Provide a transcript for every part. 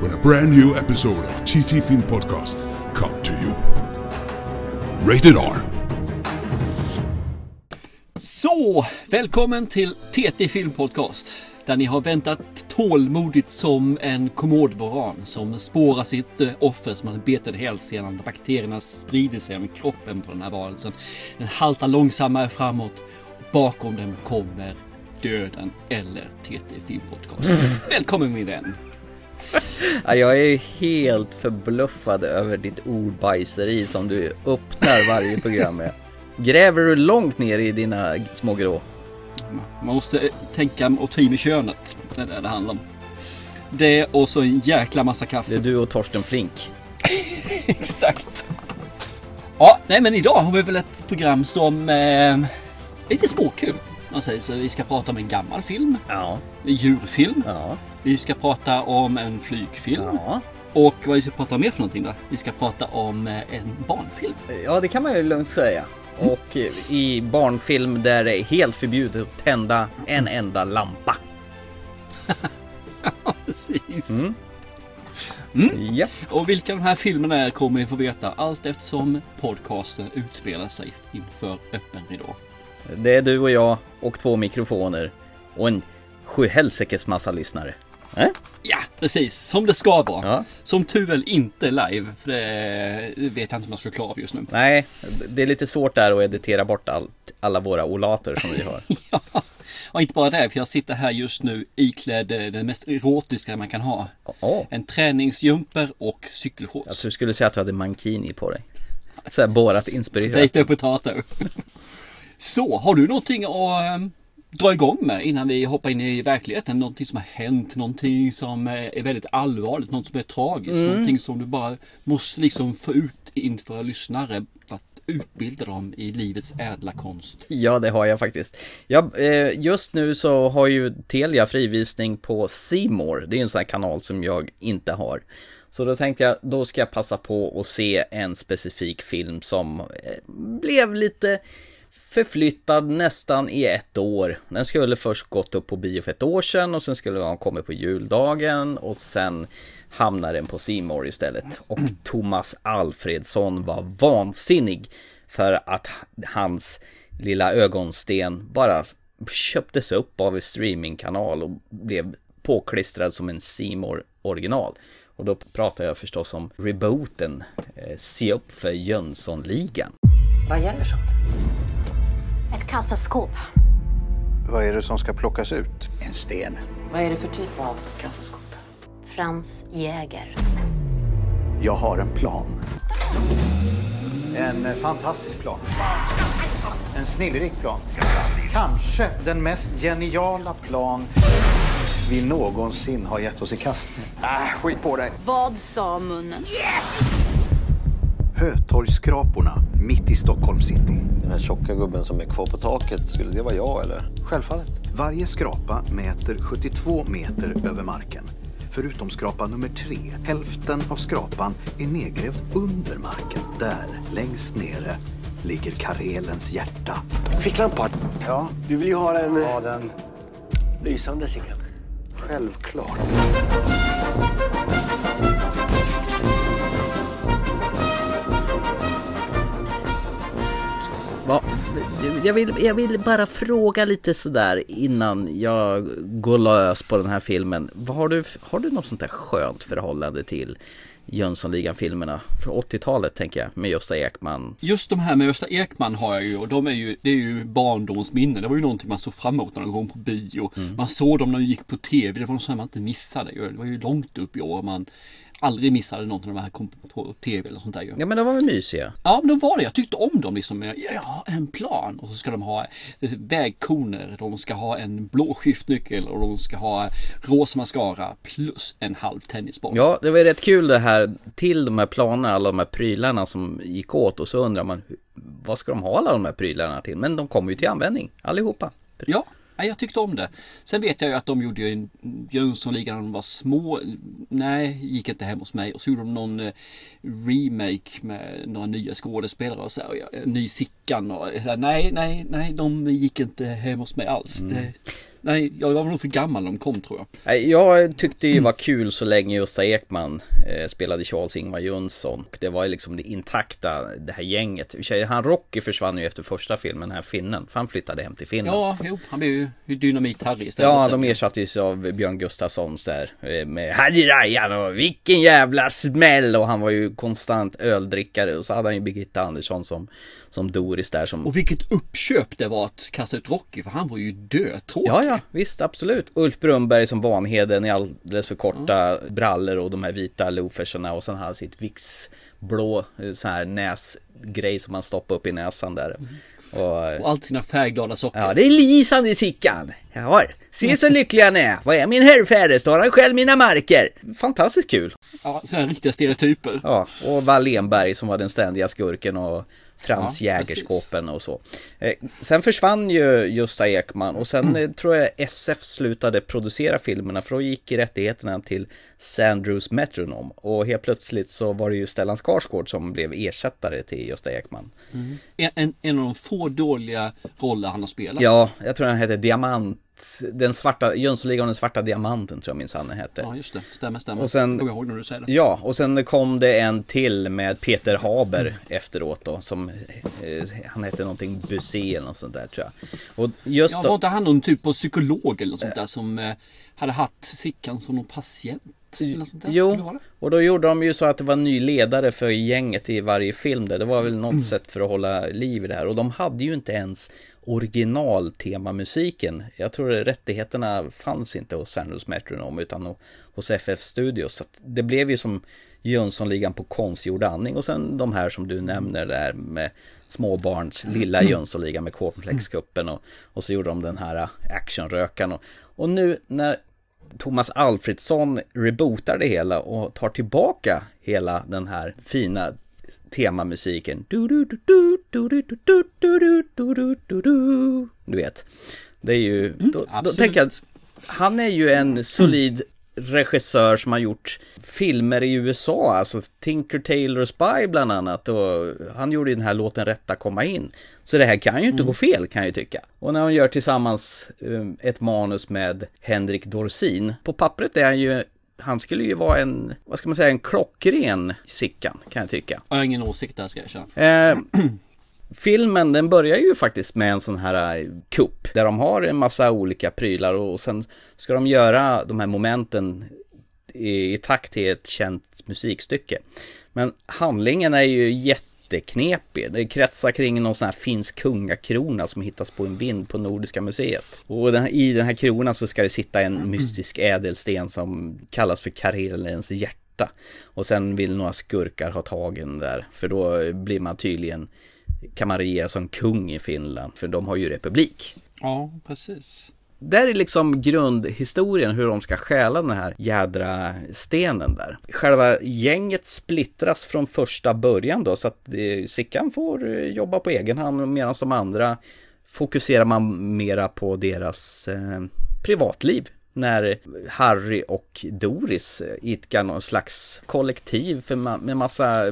when a brand new episode of TT Film Podcast come to you. Rated R. Så, välkommen till TT Filmpodcast. Där ni har väntat tålmodigt som en kommodvaran som spårar sitt eh, offer som har betat ihjäl sedan bakterierna sprider sig om kroppen på den här varelsen. Den haltar långsammare framåt. Bakom den kommer döden eller TT Filmpodcast. Välkommen min vän! Ja, jag är helt förbluffad över ditt ordbajseri som du öppnar varje program med. Gräver du långt ner i dina små grå? Man måste tänka och ta i med könet. Det är det det handlar om. Det och så en jäkla massa kaffe. Det är du och Torsten Flink. Exakt. Ja, nej men idag har vi väl ett program som eh, är lite småkul. Man säger så. Vi ska prata om en gammal film, Ja, en djurfilm. ja, Vi ska prata om en flygfilm. ja. Och vad vi ska prata om mer för någonting då? Vi ska prata om eh, en barnfilm. Ja, det kan man ju lugnt säga. Och eh, i barnfilm där det är helt förbjudet att tända en enda lampa. Precis. Mm. Mm. Ja, Och vilka de här filmerna är kommer ni få veta allt eftersom podcasten utspelar sig inför öppen ridå. det är du och jag och två mikrofoner och en sjuhelsikes massa lyssnare. Eh? Ja, precis. Som det ska vara. Ja. Som tur väl inte live, för det vet jag inte om jag skulle klara av just nu. Nej, det är lite svårt där att editera bort allt, alla våra olater som vi har. Ja, och inte bara det, för jag sitter här just nu iklädd eh, den mest erotiska man kan ha. Åh, En träningsjumper och jag cykelshorts. tror du skulle säga att du hade mankini på dig. Så här Borat inspirerat. Potato potato. Så, har du någonting att eh, dra igång med innan vi hoppar in i verkligheten? Någonting som har hänt, någonting som eh, är väldigt allvarligt, något som är tragiskt, Mm. någonting som du bara måste liksom få ut inför lyssnare för att utbilda dem i livets ädla konst. Ja, det har jag faktiskt. Ja, eh, just nu så har ju Telia frivisning på Simor. Det är en sån här kanal som jag inte har. Så då tänkte jag, då ska jag passa på att se en specifik film som eh, blev lite förflyttad nästan i ett år. Den skulle först gått upp på bio för ett år sedan och sen skulle den kommit på juldagen och sen hamnade den på Simor istället. Och Thomas Alfredsson var vansinnig för att hans lilla ögonsten bara köptes upp av en streamingkanal och blev påklistrad som en Simor original. Och då pratar jag förstås om rebooten eh, Se upp för Jönssonligan. Vad gäller saken? Ett kassaskåp. Vad är det som ska plockas ut? En sten. Vad är det för typ av kassaskåp? Frans Jäger. Jag har en plan. En eh, fantastisk plan. En snillrik plan. Kanske den mest geniala plan vi någonsin har gett oss i kast med. Äh, skit på dig. Vad sa munnen? Hötorgsskraporna mitt i Stockholm city. Den här tjocka gubben som är kvar på taket, skulle det vara jag eller? Självfallet. Varje skrapa mäter 72 meter över marken. Förutom skrapa nummer tre. Hälften av skrapan är nedgrävd under marken. Där, längst nere, ligger Karelens hjärta. Ficklampa. Ja, Du vill ju ha en ja den lysande Sickan. självklart. Va? Jag, vill, jag vill bara fråga lite sådär innan jag går lös på den här filmen. Vad har, du, har du något sånt där skönt förhållande till Jönssonligan-filmerna? Från 80-talet tänker jag, med Gösta Ekman. Just de här med Gösta Ekman har jag ju och de är ju, det är ju barndomens minne. Det var ju någonting man såg fram emot när de kom på bio. Man såg dem när de gick på tv. Det var något som man inte missade. Det var ju långt upp i år. Man, aldrig missade något av de här kom på tv eller sånt där ju. Ja men de var väl mysiga? Ja, men de var det. Jag tyckte om dem liksom. Jag har en plan. Och så ska de ha vägkoner. De ska ha en blå skiftnyckel och de ska ha rosa mascara plus en halv tennisboll. Ja, det var rätt kul det här till de här planerna, alla de här prylarna som gick åt och så undrar man vad ska de ha alla de här prylarna till? Men de kommer ju till användning allihopa. Ja, Nej, jag tyckte om det. Sen vet jag ju att de gjorde ju en Jönssonligan när de var små. Nej, gick inte hem hos mig. Och så gjorde de någon eh, remake med några nya skådespelare och så här, och ny Sickan och nej, nej, nej, de gick inte hem hos mig alls. Mm. Det, Nej, jag var nog för gammal när de kom tror jag. Nej, jag tyckte det var kul så länge Gösta Ekman eh, spelade Charles-Ingvar Jönsson. Det var ju liksom det intakta, det här gänget. Han Rocky försvann ju efter första filmen, den här finnen. För han flyttade hem till Finland. Ja, jo, han blev ju Dynamit-Harry istället. Ja, de ersattes av Björn Gustafssons där. Eh, med Harry Rajan och vilken jävla smäll! Och han var ju konstant öldrickare. Och så hade han ju Birgitta Andersson som som Doris där som... Och vilket uppköp det var att kasta ut Rocky för han var ju dötråkig. Ja, ja, visst, absolut. Ulf Brumberg som Vanheden i alldeles för korta mm. brallor och de här vita loafersarna och sen hade sitt Vicks blå eh, sån här näsgrej som man stoppade upp i näsan där. Mm. Och, och allt sina färgglada socker. Ja, det är lysande i Sickan. Har. Se så lycklig han är. Vad är min herrfärre? Står han själv mina marker? Fantastiskt kul. Ja, sådana riktiga stereotyper. Ja, och Wallenberg som var den ständiga skurken och Frans ja, Jägerskåpen och så. Eh, sen försvann ju Gösta Ekman och sen mm. tror jag SF slutade producera filmerna för då gick rättigheterna till Sandrews Metronome och helt plötsligt så var det ju Stellan Skarsgård som blev ersättare till Gösta Ekman. Mm. En, en av de få dåliga roller han har spelat. Ja, jag tror han hette Diamant den svarta, Jönssonligan och den svarta diamanten tror jag minsann den hette. Ja just det, stämmer, stämmer. Och sen, jag ihåg när du säger det. Ja, och sen kom det en till med Peter Haber mm. efteråt då, som, eh, han hette någonting Busé eller något sånt där tror jag. Och just ja, var inte han någon typ av psykolog eller något sånt där som eh, hade haft Sickan som någon patient? Jo, och då gjorde de ju så att det var en ny ledare för gänget i varje film där. Det var väl något mm. sätt för att hålla liv i det här. Och de hade ju inte ens originaltemamusiken. Jag tror rättigheterna fanns inte hos Sanders Metronome utan hos FF Studios. Så det blev ju som Jönssonligan på konstgjord andning och sen de här som du nämner där med småbarns lilla mm. Jönssonligan med cornflakeskuppen och, och så gjorde de den här actionrökan och, och nu när Thomas Alfredsson rebootar det hela och tar tillbaka hela den här fina temamusiken. Du vet. Det är ju, mm, då, då tänker jag han är ju en solid regissör som har gjort filmer i USA, alltså Tinker Tailor Spy bland annat och han gjorde ju den här låten Rätta komma in. Så det här kan ju inte mm. gå fel kan jag ju tycka. Och när hon gör tillsammans um, ett manus med Henrik Dorsin, på pappret är han ju han skulle ju vara en, vad ska man säga, en klockren Sickan kan jag tycka. Jag har ingen åsikt där ska jag erkänna. Eh, filmen den börjar ju faktiskt med en sån här eh, kupp där de har en massa olika prylar och sen ska de göra de här momenten i, i takt till ett känt musikstycke. Men handlingen är ju jätteknepig. Det kretsar kring någon sån här finsk kungakrona som hittas på en vind på Nordiska museet. Och den, i den här kronan så ska det sitta en mystisk ädelsten som kallas för Karelens hjärta. Och sen vill några skurkar ha tagen där, för då blir man tydligen kan man regera som kung i Finland, för de har ju republik. Ja, precis. Där är liksom grundhistorien hur de ska stjäla den här jädra stenen där. Själva gänget splittras från första början då så att Sickan får eh, jobba på egen hand medan de andra fokuserar man mera på deras eh, privatliv när Harry och Doris idkar någon slags kollektiv för ma med massa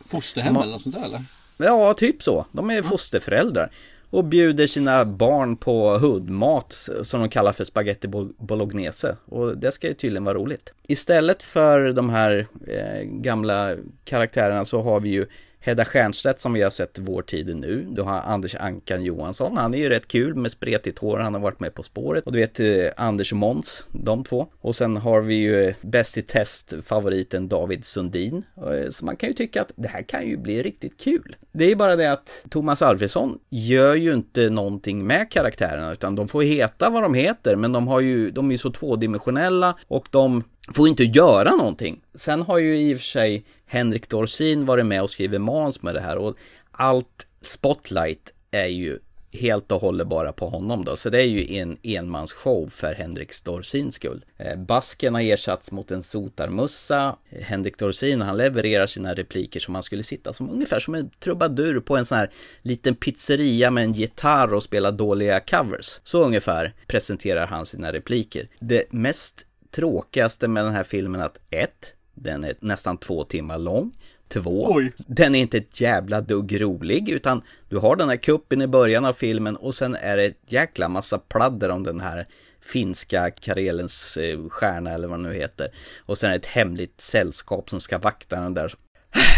Fosterhem eller något sånt där eller? Ja, typ så. De är fosterföräldrar. Och bjuder sina barn på hudmat som de kallar för spaghetti bolognese. Och det ska ju tydligen vara roligt. Istället för de här eh, gamla karaktärerna så har vi ju Hedda Stiernstedt som vi har sett Vår tid nu. Du har Anders Ankan Johansson. Han är ju rätt kul med spretigt hår. Han har varit med På spåret. Och du vet eh, Anders och Måns, de två. Och sen har vi ju eh, Bäst i test favoriten David Sundin. Eh, så man kan ju tycka att det här kan ju bli riktigt kul. Det är bara det att Thomas Alfredsson gör ju inte någonting med karaktärerna utan de får heta vad de heter men de har ju, de är ju så tvådimensionella och de får inte göra någonting. Sen har ju i och för sig Henrik Dorsin varit med och skrivit manus med det här och allt spotlight är ju helt och hållet bara på honom då. Så det är ju en enmansshow för Henrik Dorsins skull. Eh, basken har ersatts mot en sotarmussa. Henrik Dorsin han levererar sina repliker som han skulle sitta som ungefär som en trubadur på en sån här liten pizzeria med en gitarr och spela dåliga covers. Så ungefär presenterar han sina repliker. Det mest tråkigaste med den här filmen är att 1 den är nästan två timmar lång. Två, Oj. den är inte ett jävla dugg rolig utan du har den här kuppen i början av filmen och sen är det ett jäkla massa pladder om den här finska Karelens eh, stjärna eller vad det nu heter. Och sen är det ett hemligt sällskap som ska vakta den där.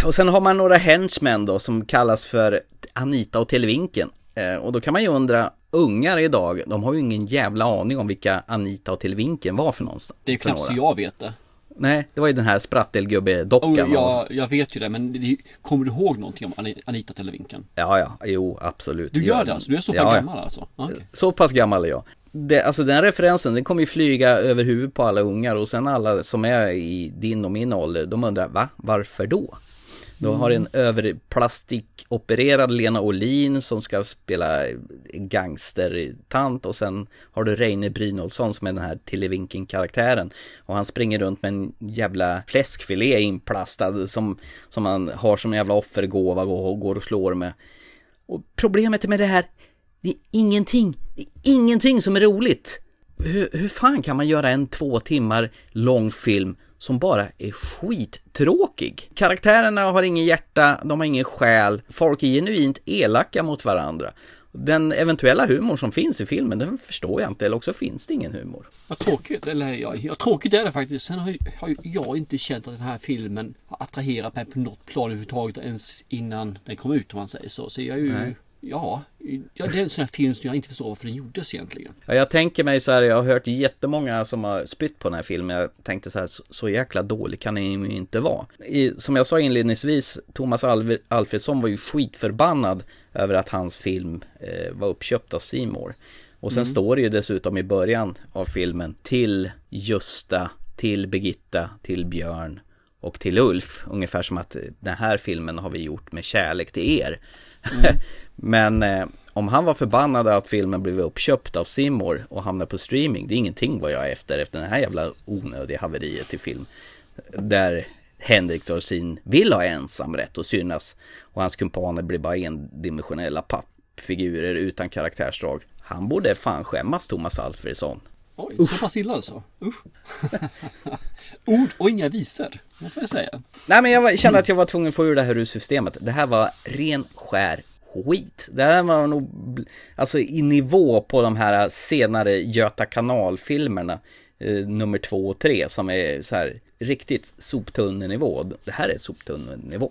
Och sen har man några henchmen då som kallas för Anita och Televinken. Eh, och då kan man ju undra, ungar idag, de har ju ingen jävla aning om vilka Anita och Televinken var för någonstans. Det är knappt så jag vet det. Nej, det var ju den här sprattelgubbe-dockan. Och jag, jag vet ju det, men det, kommer du ihåg någonting om Ani- Anita Televinken? Ja, ja, jo, absolut. Du gör det alltså? Du är så pass Ja, ja. gammal alltså? Okej. Så pass gammal är jag. Det, alltså den referensen, den kommer ju flyga över huvudet på alla ungar och sen alla som är i din och min ålder, de undrar va? Varför då? Då har en överplastikopererad Lena Olin som ska spela gangstertant och sen har du Reine Brynolfsson som är den här Televinken-karaktären och han springer runt med en jävla fläskfilé inplastad som, som han har som en jävla offergåva och går och slår med. Och problemet med det här, det är ingenting, det är ingenting som är roligt. Hur, hur fan kan man göra en två timmar lång film som bara är skittråkig? Karaktärerna har ingen hjärta, de har ingen själ, folk är genuint elaka mot varandra. Den eventuella humor som finns i filmen, den förstår jag inte, eller också finns det ingen humor. Vad tråkigt, eller ja, ja, tråkigt är det faktiskt. Sen har, ju- har ju jag inte känt att den här filmen har attraherat mig på något plan överhuvudtaget ens innan den kom ut om man säger så. Så jag är ju, Nej. Ja, det är en sån här film som jag inte förstår varför den gjordes egentligen. Ja, jag tänker mig så här, jag har hört jättemånga som har spytt på den här filmen. Jag tänkte så här, så, så jäkla dålig kan den ju inte vara. I, som jag sa inledningsvis, Thomas Alv Alfredsson var ju skitförbannad över att hans film eh, var uppköpt av More. Och sen Mm. står det ju dessutom i början av filmen till Gösta, till Birgitta, till Björn och till Ulf. Ungefär som att eh, den här filmen har vi gjort med kärlek till er. Men eh, om han var förbannad att filmen blev uppköpt av Simor och hamnade på streaming, det är ingenting vad jag är efter, efter den här jävla onödiga haveriet i film. Där Henrik Dorsin vill ha ensamrätt och synas och hans kumpaner blir bara endimensionella pappfigurer utan karaktärsdrag. Han borde fan skämmas, Thomas Alfredsson. Oj, så pass illa alltså? Usch. Ord och inga visor, vad får jag säga. Nej men jag kände att jag var tvungen att få ur det här ur systemet. Det här var ren skär skit. Det här var nog, alltså i nivå på de här senare Göta kanalfilmerna eh, nummer två och tre som är så här riktigt soptunnenivå. Det här är soptunnenivå.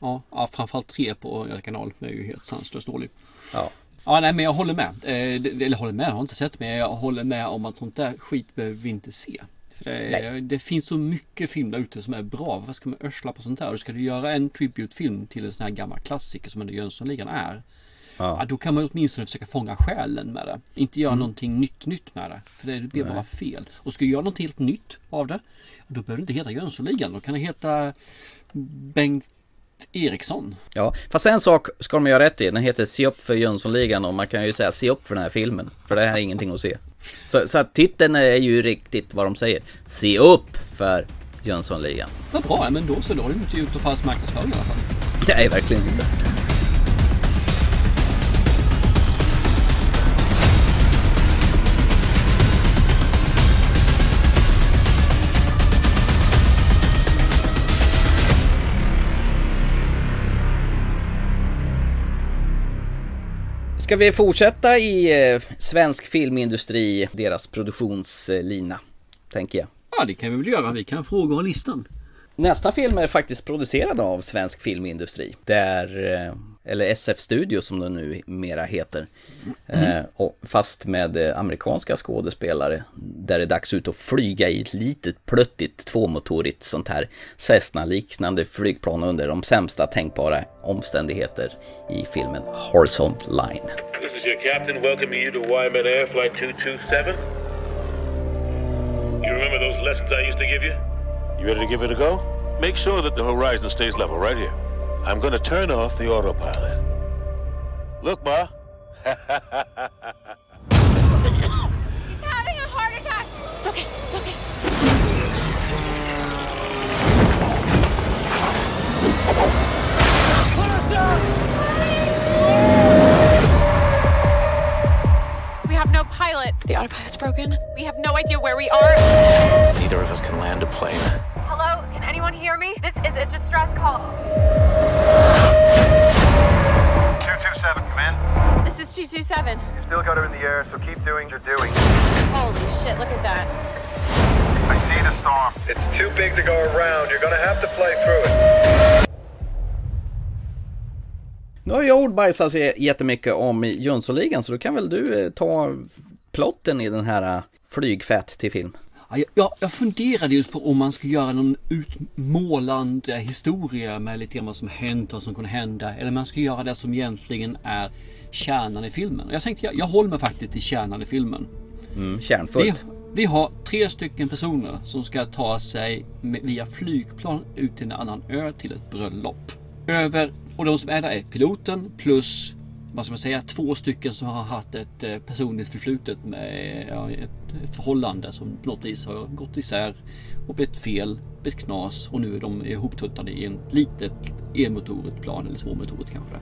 Ja, ja framförallt tre på Göta kanal är ju helt sanslöst dålig. Ja. Ja, nej, men jag håller med. Eh, det- eller håller med, jag har inte sett men jag håller med om att sånt där skit behöver vi inte se. Det, det finns så mycket film där ute som är bra. Varför ska man örsla på sånt här? Och ska du göra en tributefilm till en sån här gammal klassiker som ändå Jönssonligan är. Ja. då kan man åtminstone försöka fånga själen med det. Inte göra Mm. någonting nytt nytt med det. För det blir bara fel. Och ska du göra något helt nytt av det. Då behöver det inte heta Jönssonligan. Då kan det heta Bengt Eriksson. Ja, fast en sak ska de göra rätt i. Den heter Se upp för Jönssonligan och man kan ju säga se upp för den här filmen. För det här är ingenting att se. Så, så att titeln är ju riktigt vad de säger. Se upp för Jönssonligan. Vad bra, men då så. Då har du inte gjort någon falsk marknadsföring i alla fall. Nej, verkligen inte. Ska vi fortsätta i eh, svensk filmindustri, deras produktionslina, tänker jag. Ja, det kan vi väl göra. Vi kan fråga och listan. Nästa film är faktiskt producerad av svensk filmindustri. Där, eh, eller SF Studio som det nu mera heter. Eh, och fast med eh, amerikanska skådespelare. Där det är dags ut att flyga i ett litet plöttigt tvåmotorigt sånt här Cessna-liknande flygplan under de sämsta tänkbara omständigheter i filmen Horizontal Line. This is your captain welcoming you to Wyman Air Flight 227. You Remember those lessons I used to give you? You ready to give it a go? Make sure that the horizon stays level right here. I'm gonna turn off the autopilot. Look, Ma. He's having a heart attack. It's okay. It's okay. We have no pilot. The autopilot's broken. We have no idea where we are. Neither of us can land a plane. Hello? Can anyone hear me? This is a distress call. 227, come in. This is 227. You still got her in the air, so keep doing what you're doing. Holy shit, look at that. I see the storm. It's too big to go around. You're gonna have to play through it. Nu har jag ordbajsat så jättemycket om Jönssonligan så då kan väl du eh, ta plotten i den här eh, flygfett till film. Ja, jag- jag, funderade just på om man ska göra någon utmålande historia med lite grann vad som hänt och som kunde hända. Eller om man ska göra det som egentligen är kärnan i filmen. Jag tänkte jag, jag håller mig faktiskt till kärnan i filmen. Mm, Vi, kärnfullt. vi har tre stycken personer som ska ta sig med, via flygplan ut till en annan ö till ett bröllop. Över, och de som är där är piloten plus vad ska man säga, två stycken som har haft ett eh, personligt förflutet med ja, ett förhållande som på något vis har gått isär och blivit fel, blivit knas och nu är de ihoptuttade i en litet enmotorigt plan eller tvåmotorigt kanske.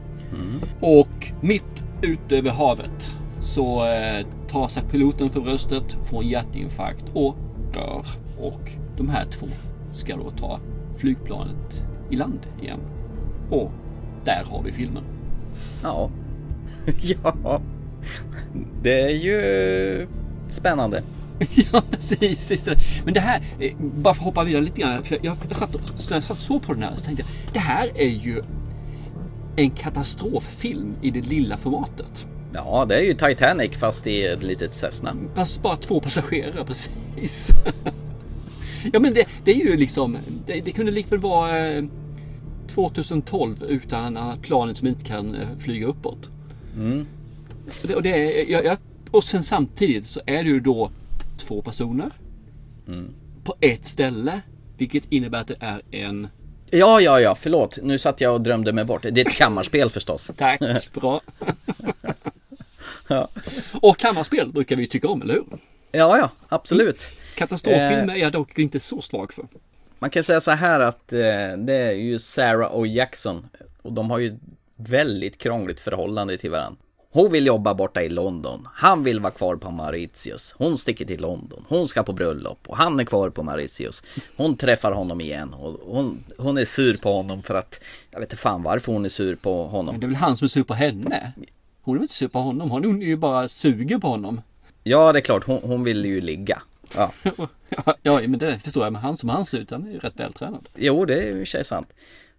Och mitt ute över havet så eh, tar sig piloten för bröstet, får en hjärtinfarkt och dör. Och de här två ska då ta flygplanet i land igen. Och där har vi filmen. Ja. ja. Det är ju spännande. ja, precis. det. Men det här, eh, bara för att hoppa vidare lite grann. För jag, jag, satt, så jag satt så på den här så tänkte jag, det här är ju en katastroffilm i det lilla formatet. Ja, det är ju Titanic fast i ett litet Cessna. Fast bara två passagerare, precis. ja men det, det är ju liksom, det, det kunde likväl vara eh, 2012 utan att planet som inte kan eh, flyga uppåt. Mm. Och, det, och, det, är- jag, jag, och sen samtidigt så är det ju då två personer Mm. på ett ställe. Vilket innebär att det är en... Ja, ja, ja, förlåt. Nu satt jag och drömde mig bort. Det är ett kammarspel förstås. Tack, bra. ja. Och kammarspel brukar vi tycka om, eller hur? ja, ja, absolut. Katastroffilmer Eh. är jag dock inte så svag för. Man kan säga så här att eh, det är ju Sarah och Jackson och de har ju väldigt krångligt förhållande till varandra. Hon vill jobba borta i London. Han vill vara kvar på Mauritius. Hon sticker till London. Hon ska på bröllop och han är kvar på Mauritius. Hon träffar honom igen och hon, hon är sur på honom för att jag vet inte fan varför hon är sur på honom. Det är väl han som är sur på henne? Hon är väl inte sur på honom? Hon är ju bara suger på honom. Ja, det är klart. Hon, hon vill ju ligga. Ja. Ja, ja, men det förstår jag. Men han som han ser ut, han är ju rätt vältränad. Jo, det är ju i och för sig sant.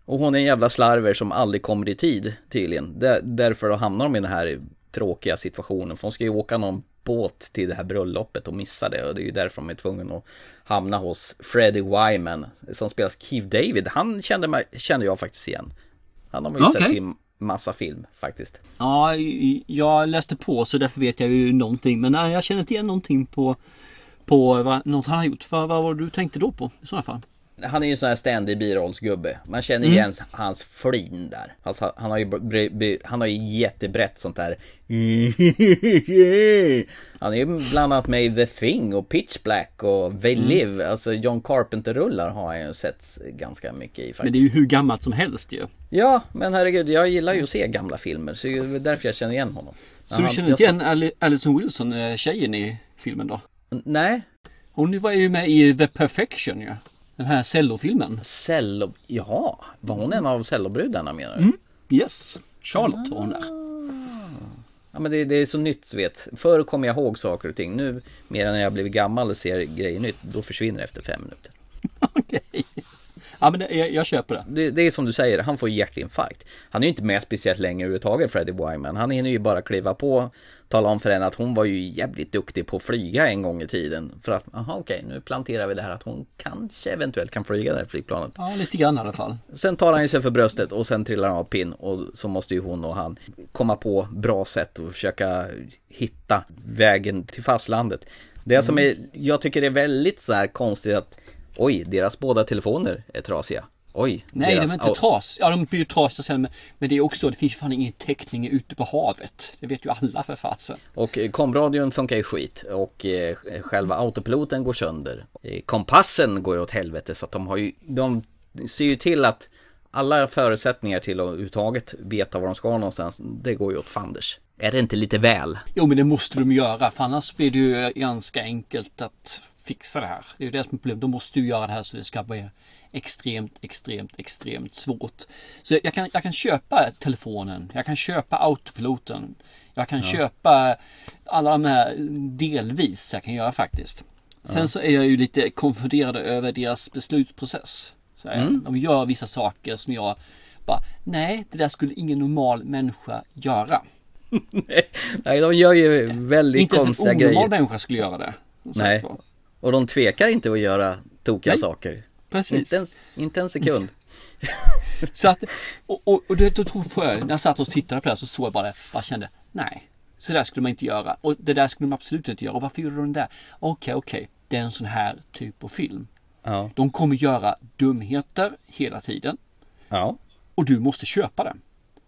Och hon är en jävla slarver som aldrig kommer i tid tydligen. Där, därför då hamnar de i den här tråkiga situationen. För hon ska ju åka någon båt till det här bröllopet och missa det. Och det är ju därför de är tvungna att hamna hos Freddie Wyman. Som spelas Keith David. Han kände, mig, kände jag faktiskt igen. Han har man ju Okej. sett i massa film faktiskt. Ja, jag läste på så därför vet jag ju någonting. Men nej, jag känner inte igen någonting på, på vad, något han har gjort. För vad var det du tänkte då på i sådana fall? Han är ju en sån här ständig birollsgubbe. Man känner Mm. igen hans flin där. Alltså, han har ju, han har ju jättebrett sånt där. Han är ju bland annat med i The Thing och Pitch Black och They Mm. Live. Alltså John Carpenter-rullar har jag ju sett ganska mycket i faktiskt. Men det är ju hur gammalt som helst ju. Ja, men herregud, jag gillar ju att se gamla filmer. Så det är därför jag känner igen honom. Så du Han- känner inte igen Ali- Alison Wilson, eh, tjejen i filmen då? Nej. Hon var ju med i The Perfection ju. Den här cellofilmen. Cello, ja, var hon en av cellobrudarna menar du? Mm. Yes, Charlotte var hon där. Ja men det, det är så nytt vet. Förr kommer jag ihåg saker och ting. Nu, mer när jag blivit gammal och ser grejer nytt, då försvinner det efter fem minuter. Ja men det, jag, jag köper det. Det, det är som du säger, han får hjärtinfarkt. Han är ju inte med speciellt länge överhuvudtaget, Freddie Wyman. Han hinner ju bara kliva på, tala om för henne att hon var ju jävligt duktig på att flyga en gång i tiden. För att, aha okej, nu planterar vi det här att hon kanske eventuellt kan flyga det här flygplanet. Ja, lite grann i alla fall. Sen tar han ju sig för bröstet och sen trillar han av pinn och så måste ju hon och han komma på bra sätt och försöka hitta vägen till fastlandet. Det som är, jag tycker det är väldigt så här konstigt att oj, deras båda telefoner är trasiga. Oj. Nej, deras, de är inte trasiga. Ja, de blir ju trasiga sen. Men, det är också, det finns ju fan ingen täckning ute på havet. Det vet ju alla för fasen. Och eh, komradion funkar ju skit och eh, själva autopiloten går sönder. Eh, kompassen går åt helvete så att de har ju, de ser ju till att alla förutsättningar till att överhuvudtaget veta var de ska någonstans, det går ju åt fanders. Är det inte lite väl? Jo, men det måste de göra, för annars blir det ju ganska enkelt att fixa det här. Det är ju det som är problemet. De måste ju göra det här så det ska bli extremt, extremt, extremt svårt. Så jag kan, jag kan köpa telefonen, jag kan köpa autopiloten, jag kan Ja. köpa alla de här delvis, jag kan göra faktiskt. Sen Ja. så är jag ju lite konfunderad över deras beslutsprocess. Så Mm. De gör vissa saker som jag bara, nej, det där skulle ingen normal människa göra. Nej, de gör ju väldigt Inte ens en konstiga onormal grejer. människa skulle göra det. Nej, var. Och de tvekar inte att göra tokiga Nej, saker. precis. Inte en sekund. Så att, och, och, och det, då tror jag, när jag satt och tittade på det här så såg jag bara det, bara kände, nej, så där skulle man inte göra. Och det där skulle man absolut inte göra. Och varför gjorde de det? Okej, okej, det är en sån här typ av film. Ja. De kommer göra dumheter hela tiden. Ja. Och du måste köpa det.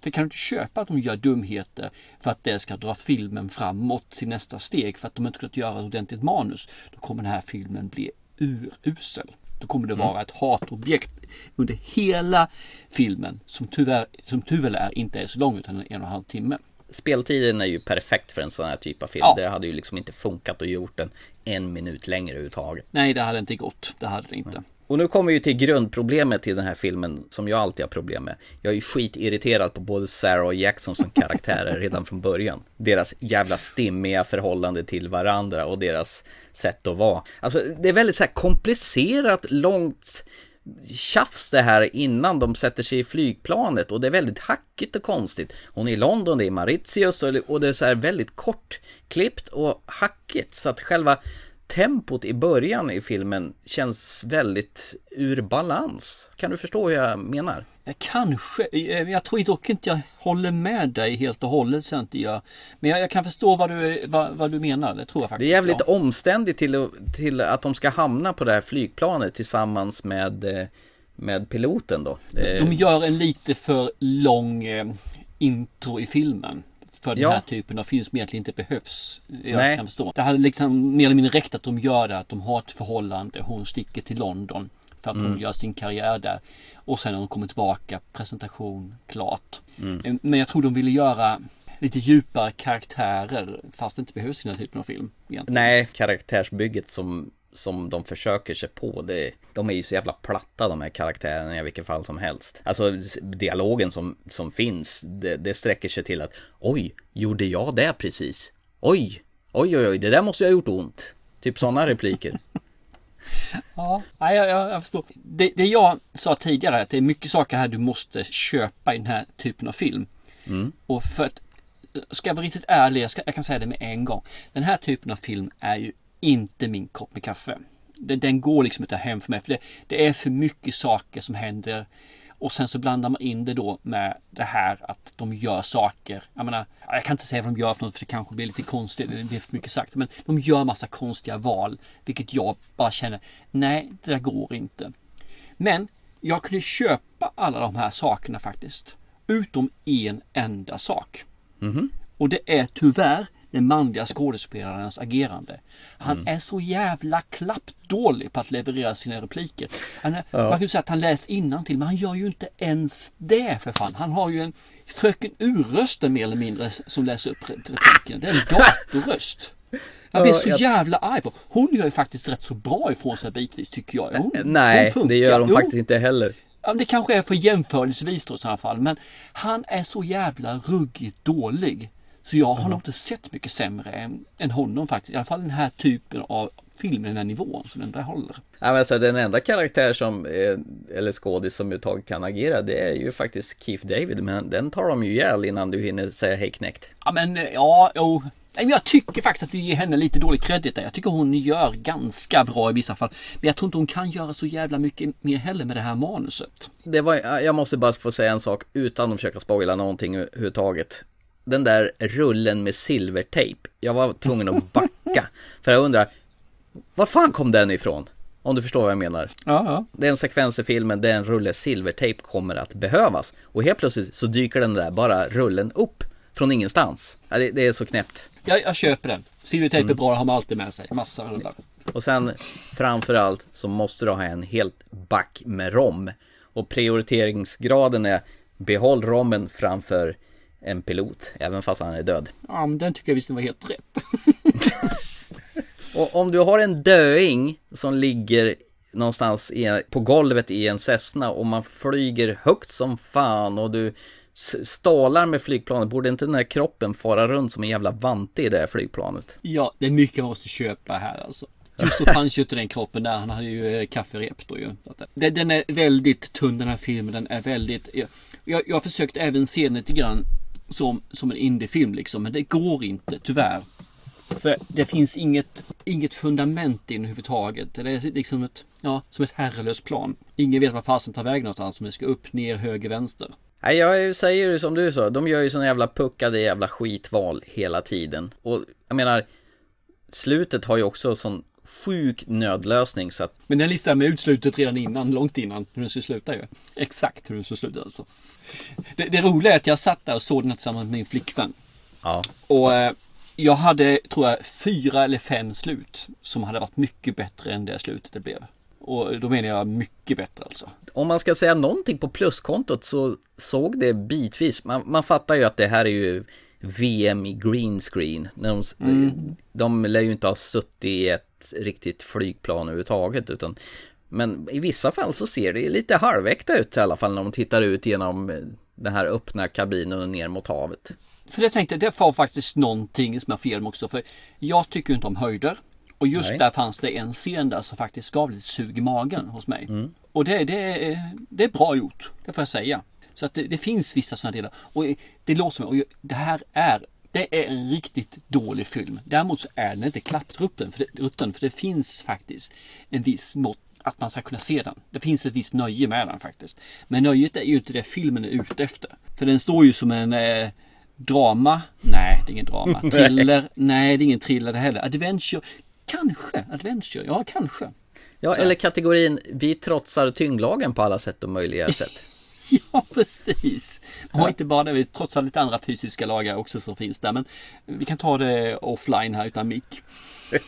För kan du inte köpa att de gör dumheter för att det ska dra filmen framåt till nästa steg för att de inte kunnat göra ett ordentligt manus. Då kommer den här filmen bli urusel. Då kommer det Mm. vara ett hatobjekt under hela filmen som tyvärr, som väl är inte är så lång utan en och en halv timme. Speltiden är ju perfekt för en sån här typ av film. Ja. Det hade ju liksom inte funkat att gjort den en minut längre överhuvudtaget. Nej, det hade inte gått. Det hade det inte. Och nu kommer vi till grundproblemet till den här filmen som jag alltid har problem med. Jag är ju skitirriterad på både Sarah och Jackson som karaktärer redan från början. Deras jävla stimmiga förhållande till varandra och deras sätt att vara. Alltså det är väldigt så här komplicerat, långt tjafs det här innan de sätter sig i flygplanet och det är väldigt hackigt och konstigt. Hon är i London, det är Mauritius och och det är så här väldigt kortklippt och hackigt så att själva tempot i början i filmen känns väldigt ur balans. Kan du förstå hur jag menar? Eh, Kanske. Eh, Jag tror dock inte jag håller med dig helt och hållet. Så inte jag. Men jag, jag kan förstå vad du, vad, vad du menar. Det tror jag Det faktiskt. är jävligt ja. omständigt till, att- till att de ska hamna på det här flygplanet tillsammans med, eh, med piloten då. Eh, De gör en lite för lång eh, intro i filmen. För den Ja. här typen av film som egentligen inte behövs. Jag Nej. kan förstå. Det hade liksom mer eller mindre räckt att de gör det. Att de har ett förhållande. Hon sticker till London. För att hon Mm. gör sin karriär där. Och sen när hon kommer tillbaka. Presentation klart. Mm. Eh, Men jag tror de ville göra lite djupare karaktärer. Fast det inte behövs i den här typen av film. Egentligen. Nej, karaktärsbygget som, som de försöker sig på, det, de är ju så jävla platta de här karaktärerna i vilket fall som helst. Alltså dialogen som, som finns, det, det sträcker sig till att oj, gjorde jag det precis? Oj, oj, oj, oj, det där måste jag ha gjort ont. Typ sådana repliker. Ja, jag, jag, jag förstår. Det, det jag sa tidigare, att det är mycket saker här du måste köpa i den här typen av film. Mm. Och för att, ska jag vara riktigt ärlig, jag, ska, jag kan säga det med en gång. Den här typen av film är ju inte min kopp med kaffe. Den, den går liksom inte hem för mig, för det, det är för mycket saker som händer. Och sen så blandar man in det då med det här att de gör saker. Jag menar, jag kan inte säga vad de gör för något för det kanske blir lite konstigt, det blir för mycket sagt. Men de gör massa konstiga val, vilket jag bara känner, nej, det där går inte. Men jag kunde köpa alla de här sakerna faktiskt. Utom en enda sak. Mhm. Och det är tyvärr den manliga skådespelarens agerande. Han Mm. är så jävla klappdålig på att leverera sina repliker. Han är, Ja. Man kan säga att han läser till men han gör ju inte ens det för fan. Han har ju en Fröken Ur-rösten mer eller mindre som läser upp repliken. Det är en datorröst. Jag blir så jag- jävla arg på. Hon gör ju faktiskt rätt så bra ifrån sig bitvis tycker jag. Hon, Nej, hon det gör de Jo. faktiskt inte heller. Ja, det kanske är för jämförelsevis då i sådana fall. Men han är så jävla ruggigt dålig. Så jag har nog inte sett mycket sämre än, än honom faktiskt. I alla fall den här typen av film, den här nivån som den där håller. Ja, men alltså, den enda karaktär som, eh, eller skådis som överhuvudtaget kan agera, det är ju faktiskt Keith David, men den tar de ju ihjäl innan du hinner säga hej knäckt. Ja men eh, ja, jo. Jag tycker faktiskt att vi ger henne lite dålig credit där. Jag tycker hon gör ganska bra i vissa fall. Men jag tror inte hon kan göra så jävla mycket mer heller med det här manuset. Det var, jag måste bara få säga en sak utan att försöka spoila någonting överhuvudtaget. Den där rullen med silvertejp, jag var tvungen att backa. För jag undrar, Var fan kom den ifrån? Om du förstår vad jag menar. Ja, ja. Det är en sekvens i filmen där en rulle silvertejp kommer att behövas. Och helt plötsligt så dyker den där bara rullen upp från ingenstans. Ja, det, det är så knäppt. Jag, jag köper den. Silvertejp är bra, det har man alltid med sig. Massa rullar. Och sen framförallt så måste du ha en helt back med rom. Och prioriteringsgraden är behåll rommen framför en pilot, även fast han är död. Ja, men den tycker jag visst var helt rätt. Och om du har en döing som ligger någonstans i, på golvet i en Cessna och man flyger högt som fan och du s- stålar med flygplanet, borde inte den här kroppen fara runt som en jävla vante i det här flygplanet? Ja, det är mycket man måste köpa här alltså. Just då fanns ju inte den kroppen där. Han hade ju eh, kafferep då ju. Den är väldigt tunn den här filmen. Den är väldigt... Jag, jag, jag har försökt även se den lite grann som, som en indiefilm liksom. Men det går inte, tyvärr. För det finns inget, inget fundament i den överhuvudtaget. Det är liksom ett, ja, som ett herrelöst plan. Ingen vet var fasen tar vägen någonstans. Om det ska upp, ner, höger, vänster. Nej, jag säger ju som du sa, de gör ju såna jävla puckade jävla skitval hela tiden. Och jag menar, slutet har ju också sån sjuk nödlösning så att Men den listar med utslutet redan innan, långt innan hur den skulle sluta ju. Exakt hur den skulle sluta alltså. Det, det roliga är att jag satt där och såg den tillsammans med min flickvän. Ja. Och eh, jag hade, tror jag, fyra eller fem slut som hade varit mycket bättre än det slutet det blev. Och då menar jag mycket bättre alltså. om man ska säga någonting på pluskontot så såg det bitvis. Man, man fattar ju att det här är ju VM i green screen. När de, Mm. de lär ju inte ha suttit i ett riktigt flygplan överhuvudtaget. Utan, men i vissa fall så ser det lite halväkta ut i alla fall när de tittar ut genom eh, den här öppna kabinen och ner mot havet. För jag tänkte, det var faktiskt någonting som får igenom också. För jag tycker inte om höjder. Och just Nej. där fanns det en scen där som faktiskt gav lite sug i magen hos mig. Mm. Och det, det, är- det är bra gjort, det får jag säga. Så att det, det finns vissa sådana delar. Och det låter som, och det här är, det är en riktigt dålig film. Däremot så är den inte klapprutten, för det, rutten, för det finns faktiskt en viss mått att man ska kunna se den. Det finns ett visst nöje med den faktiskt. Men nöjet är ju inte det filmen är ute efter. För den står ju som en eh, drama. Nej, det är ingen drama. Thriller. Nej, det är ingen thriller det heller. Adventure. Kanske. Adventure. Ja, kanske. Ja, eller kategorin vi trotsar tyngdlagen på alla sätt och möjliga sätt. Ja, precis. Och inte bara det, trots allt lite andra fysiska lagar också som finns där. Men vi kan ta det offline här utan mick.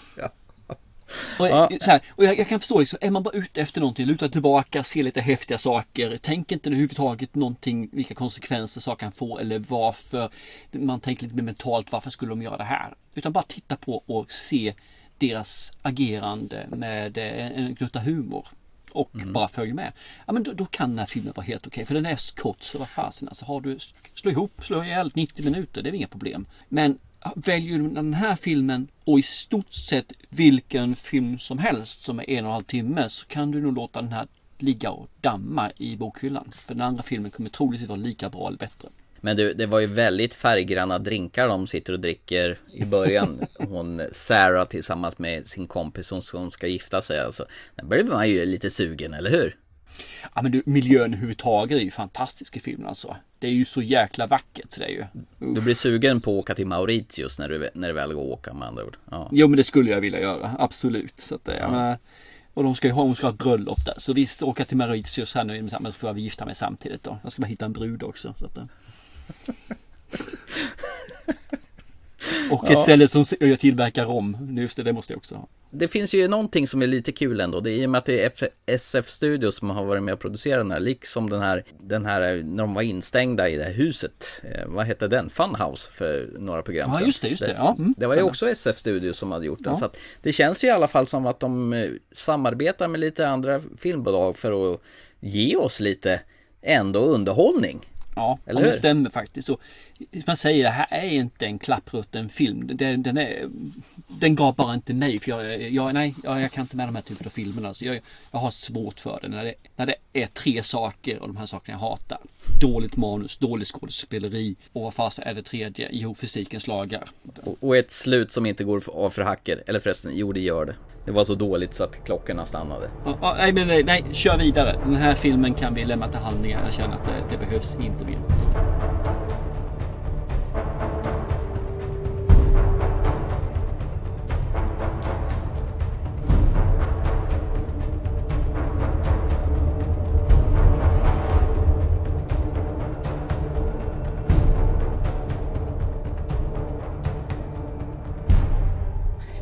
Och, Ja. så här, och jag, jag kan förstå, liksom, är man bara ute efter någonting, luta tillbaka, se lite häftiga saker, tänk inte överhuvudtaget någonting, vilka konsekvenser saker kan få eller varför. Man tänker lite mer mentalt, varför skulle de göra det här? Utan bara titta på och se deras agerande med eh, en gnutta humor. Och bara följ med. Ja men då, då kan den här filmen vara helt okej. För den är kort så vad fasen alltså. Har du, slå ihop, slå ihjäl 90 minuter, det är inga problem. Men väljer du den här filmen och i stort sett vilken film som helst som är en och en halv timme så kan du nog låta den här ligga och damma i bokhyllan. För den andra filmen kommer troligtvis vara lika bra eller bättre. Men du, det var ju väldigt färggranna drinkar de sitter och dricker i början. Hon Sarah tillsammans med sin kompis hon som ska gifta sig. Alltså, där blir man ju lite sugen, eller hur? Ja men du, miljön överhuvudtaget är ju fantastisk i filmen alltså. Det är ju så jäkla vackert så det är ju. Du blir sugen på att åka till Mauritius när du, när du väl går att åka med andra ord. Ja. Jo men det skulle jag vilja göra, absolut. Så att, eh, jag menar, och de ska ju ha, hon ska ha ett bröllop där. Så visst, åka till Mauritius här nu, men så får jag gifta mig samtidigt då. Jag ska bara hitta en brud också. Så att, eh. Och ett Ja. ställe som tillverkar rom. Just det, det måste jag också ha. Det finns ju någonting som är lite kul ändå. Det är i och med att det är SF Studios som har varit med och producerat den här. Liksom den här, den här när de var instängda i det här huset. Eh, vad hette den? Funhouse för några program Ja, just det, just det. Ja, mm, det var ju också SF Studios som hade gjort den. Ja. Så att det känns ju i alla fall som att de eh, samarbetar med lite andra filmbolag för att ge oss lite ändå underhållning. Ja, Eller ja, det stämmer faktiskt. Och man säger det här är inte en klapprutten film. Den, den, är, den gav bara inte mig. För jag, jag, nej, jag, jag kan inte med de här typen av filmerna. Så jag, jag har svårt för det när, det. när det är tre saker och de här sakerna jag hatar. Dåligt manus, dåligt skådespeleri och vad fasen är det tredje? Jo, fysikens lagar. Och- Och ett slut som inte går av för hacker. Eller förresten, jo det gör det. Det var så dåligt så att klockorna stannade. Ja, nej, men nej, nej, kör vidare. Den här filmen kan vi lämna till handlingar. Jag känner att det, det behövs inte mer.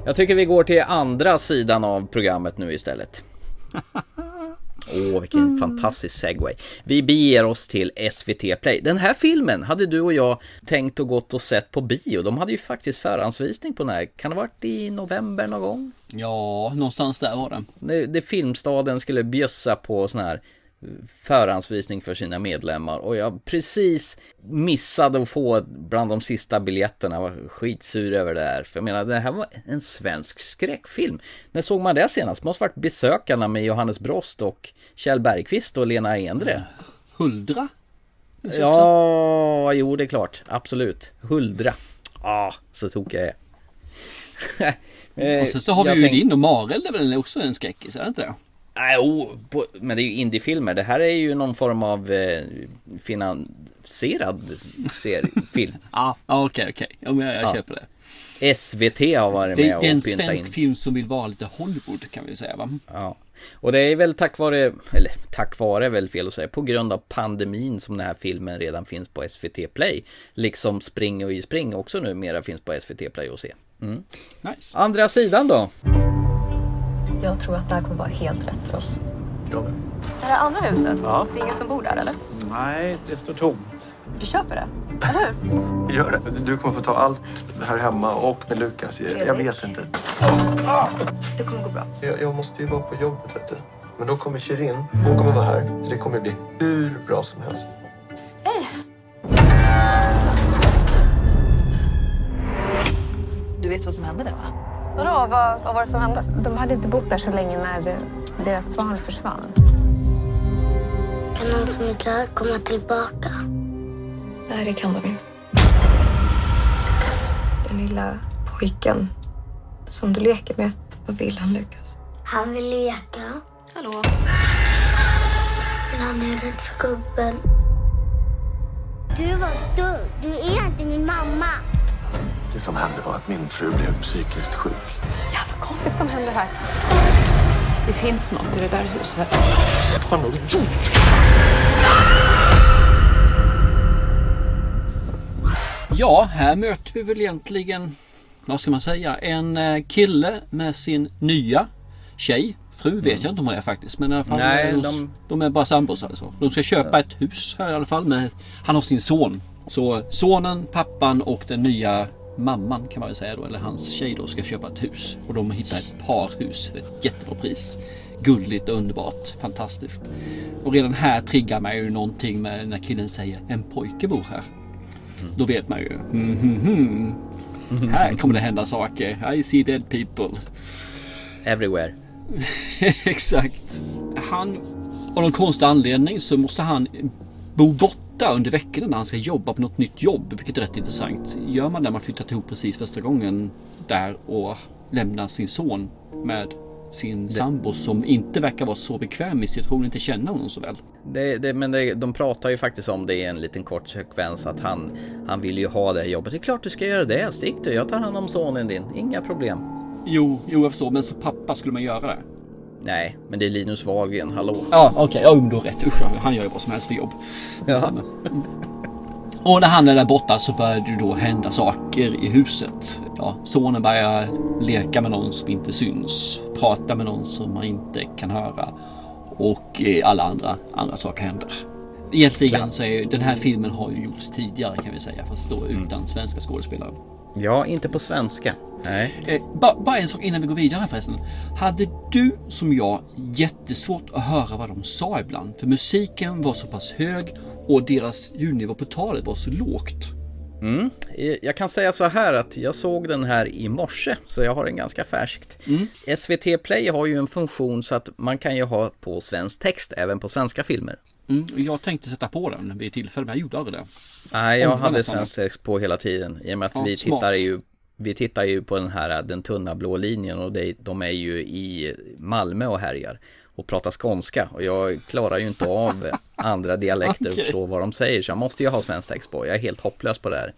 Jag tycker vi går till andra sidan av programmet nu istället. Åh, vilken fantastisk segway. Vi beger oss till SVT Play. Den här filmen hade du och jag tänkt och gått och sett på bio. De hade ju faktiskt förhandsvisning på den här. Kan det ha varit i november någon gång? Ja, någonstans där var den. Det, det Filmstaden skulle bjössa på sån här förhandsvisning för sina medlemmar och jag precis missade att få bland de sista biljetterna, jag var skitsur över det här. För jag menar, det här var en svensk skräckfilm. När såg man det senast? Måste varit Besökarna med Johannes Brost och Kjell Bergqvist och Lena Endre. Huldra? Ja, jo det är klart, absolut. Huldra. Ja, ah, så tog jag är. och sen så har vi ju tänk... din och Marel, det är väl också en skräckis, är det inte det? Nej, oh, men det är ju indiefilmer. Det här är ju någon form av eh, finansierad film. ah, okej, okej. Ja, men jag, jag ja. köper det. SVT har varit med och Det är en svensk in. film som vill vara lite Hollywood kan vi säga va? Ja. Och det är väl tack vare, eller tack vare är väl fel att säga, på grund av pandemin som den här filmen redan finns på SVT Play. Liksom Spring och i Spring också numera finns på SVT Play att se. Mm. Nice. Andra sidan då? Jag tror att det här kommer vara helt rätt för oss. Jag med. Det här andra huset, ja. det är ingen som bor där eller? Nej, det står tomt. Vi köper det, eller hur? Gör det. Du kommer få ta allt här hemma och med Lukas. Jag, jag vet inte. Det kommer gå bra. Jag, jag, måste ju vara på jobbet, vet du. Men då kommer Shirin. Hon kommer vara här. Så det kommer bli hur bra som helst. Hej! Du vet vad som hände där, va? Vadå? Vad, vad var det som hände? De hade inte bott där så länge när deras barn försvann. Kan någon som inte är komma tillbaka? Nej, det kan de inte. Den lilla pojken som du leker med, vad vill han, Lukas? Han vill leka. Hallå? Men han är rädd för gubben. Du var dum. Du är inte min mamma. Det som hände var att min fru blev psykiskt sjuk. Det är så jävla konstigt som händer här. Det finns något i det där huset. Vad fan har du gjort? Ja, här möter vi väl egentligen, vad ska man säga, en eh, kille med sin nya tjej. Fru vet jag inte om hon är faktiskt. Men i alla fall, Nej, de, de... de är bara sambos alltså. De ska köpa ett hus här i alla fall. Med, han har sin son. Så sonen, pappan och den nya mamman kan man väl säga då, eller hans tjej då, ska köpa ett hus. Och de hittar ett parhus för ett jättebra pris. Gulligt, underbart, fantastiskt. Och redan här triggar man ju någonting med när killen säger en pojke bor här. Mm. Då vet man ju. Mm, mm, mm. Här kommer det hända saker. I see dead people. Everywhere. Exakt. Han, av någon konstig anledning så måste han bo bort borta under veckorna när han ska jobba på något nytt jobb, vilket är rätt intressant. Gör man det när man flyttat ihop precis första gången där och lämnar sin son med sin det... sambo som inte verkar vara så bekväm i situationen, inte känner honom så väl. Det, det, men det, de pratar ju faktiskt om det i en liten kort sekvens att han, han vill ju ha det här jobbet. Det är klart du ska göra det, stick du, jag tar hand om sonen din, inga problem. Jo, jo jag förstår, men som pappa skulle man göra det. Nej, men det är Linus Wahlgren, hallå? Ja, okej, okay. ja, du har rätt. Usch, han gör ju vad som helst för jobb. Ja. Och när han är där borta så börjar det då hända saker i huset. Ja, sonen börjar leka med någon som inte syns, prata med någon som man inte kan höra och eh, alla andra, andra saker händer. Egentligen så är den här filmen har ju gjorts tidigare kan vi säga, fast då mm. utan svenska skådespelare. Ja, inte på svenska. Nej. Eh, bara, bara en sak innan vi går vidare förresten. Hade du som jag jättesvårt att höra vad de sa ibland? För musiken var så pass hög och deras ljudnivå på talet var så lågt. Mm. Eh, jag kan säga så här att jag såg den här i morse, så jag har den ganska färskt. Mm. SVT Play har ju en funktion så att man kan ju ha på svensk text även på svenska filmer. Mm, jag tänkte sätta på den vid tillfälle, men jag gjorde aldrig det. Nej, jag hade svensk text på hela tiden. I och med att ja, vi tittar ju vi tittar ju på den här den tunna blå linjen och det, de är ju i Malmö och härjar och pratar skånska och jag klarar ju inte av andra dialekter och förstå vad de säger så jag måste ju ha svensk text på. Jag är helt hopplös på det här.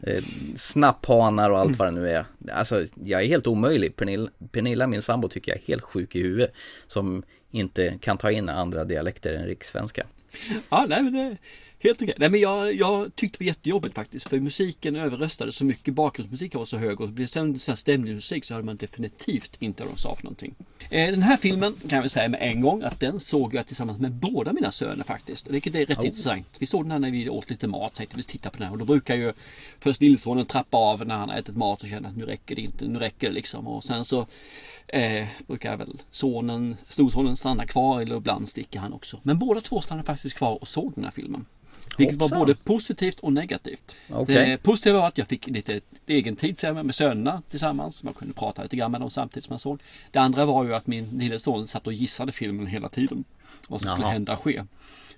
Eh, snapphanar och allt vad det nu är. Alltså jag är helt omöjlig. Pernilla, Pernilla min sambo tycker jag är helt sjuk i huvudet. Som inte kan ta in andra dialekter än rikssvenska. Ja, nej men det Helt okej. Nej men jag, jag tyckte det var jättejobbigt faktiskt. För musiken överröstade så mycket. Bakgrundsmusiken var så hög. Och blev sen sån här stämningsmusik så hade man definitivt inte vad de sa för någonting. Eh, den här filmen kan jag väl säga med en gång att den såg jag tillsammans med båda mina söner faktiskt. Vilket är rätt Oh. intressant. Vi såg den här när vi åt lite mat. Tänkte vi titta på den här. Och då brukar ju först lillsonen trappa av när han har ätit mat och känner att nu räcker det inte. Nu räcker det liksom. Och sen så eh, brukar väl sonen, storsonen stanna kvar eller ibland sticker han också. Men båda två stannade faktiskt kvar och såg den här filmen. Vilket var Hoppsan. både positivt och negativt. Okej. Det positiva var att jag fick lite egen tid med sönerna tillsammans. Man kunde prata lite grann med dem samtidigt som man såg. Det andra var ju att min lille son satt och gissade filmen hela tiden. Vad som skulle Jaha. hända och ske.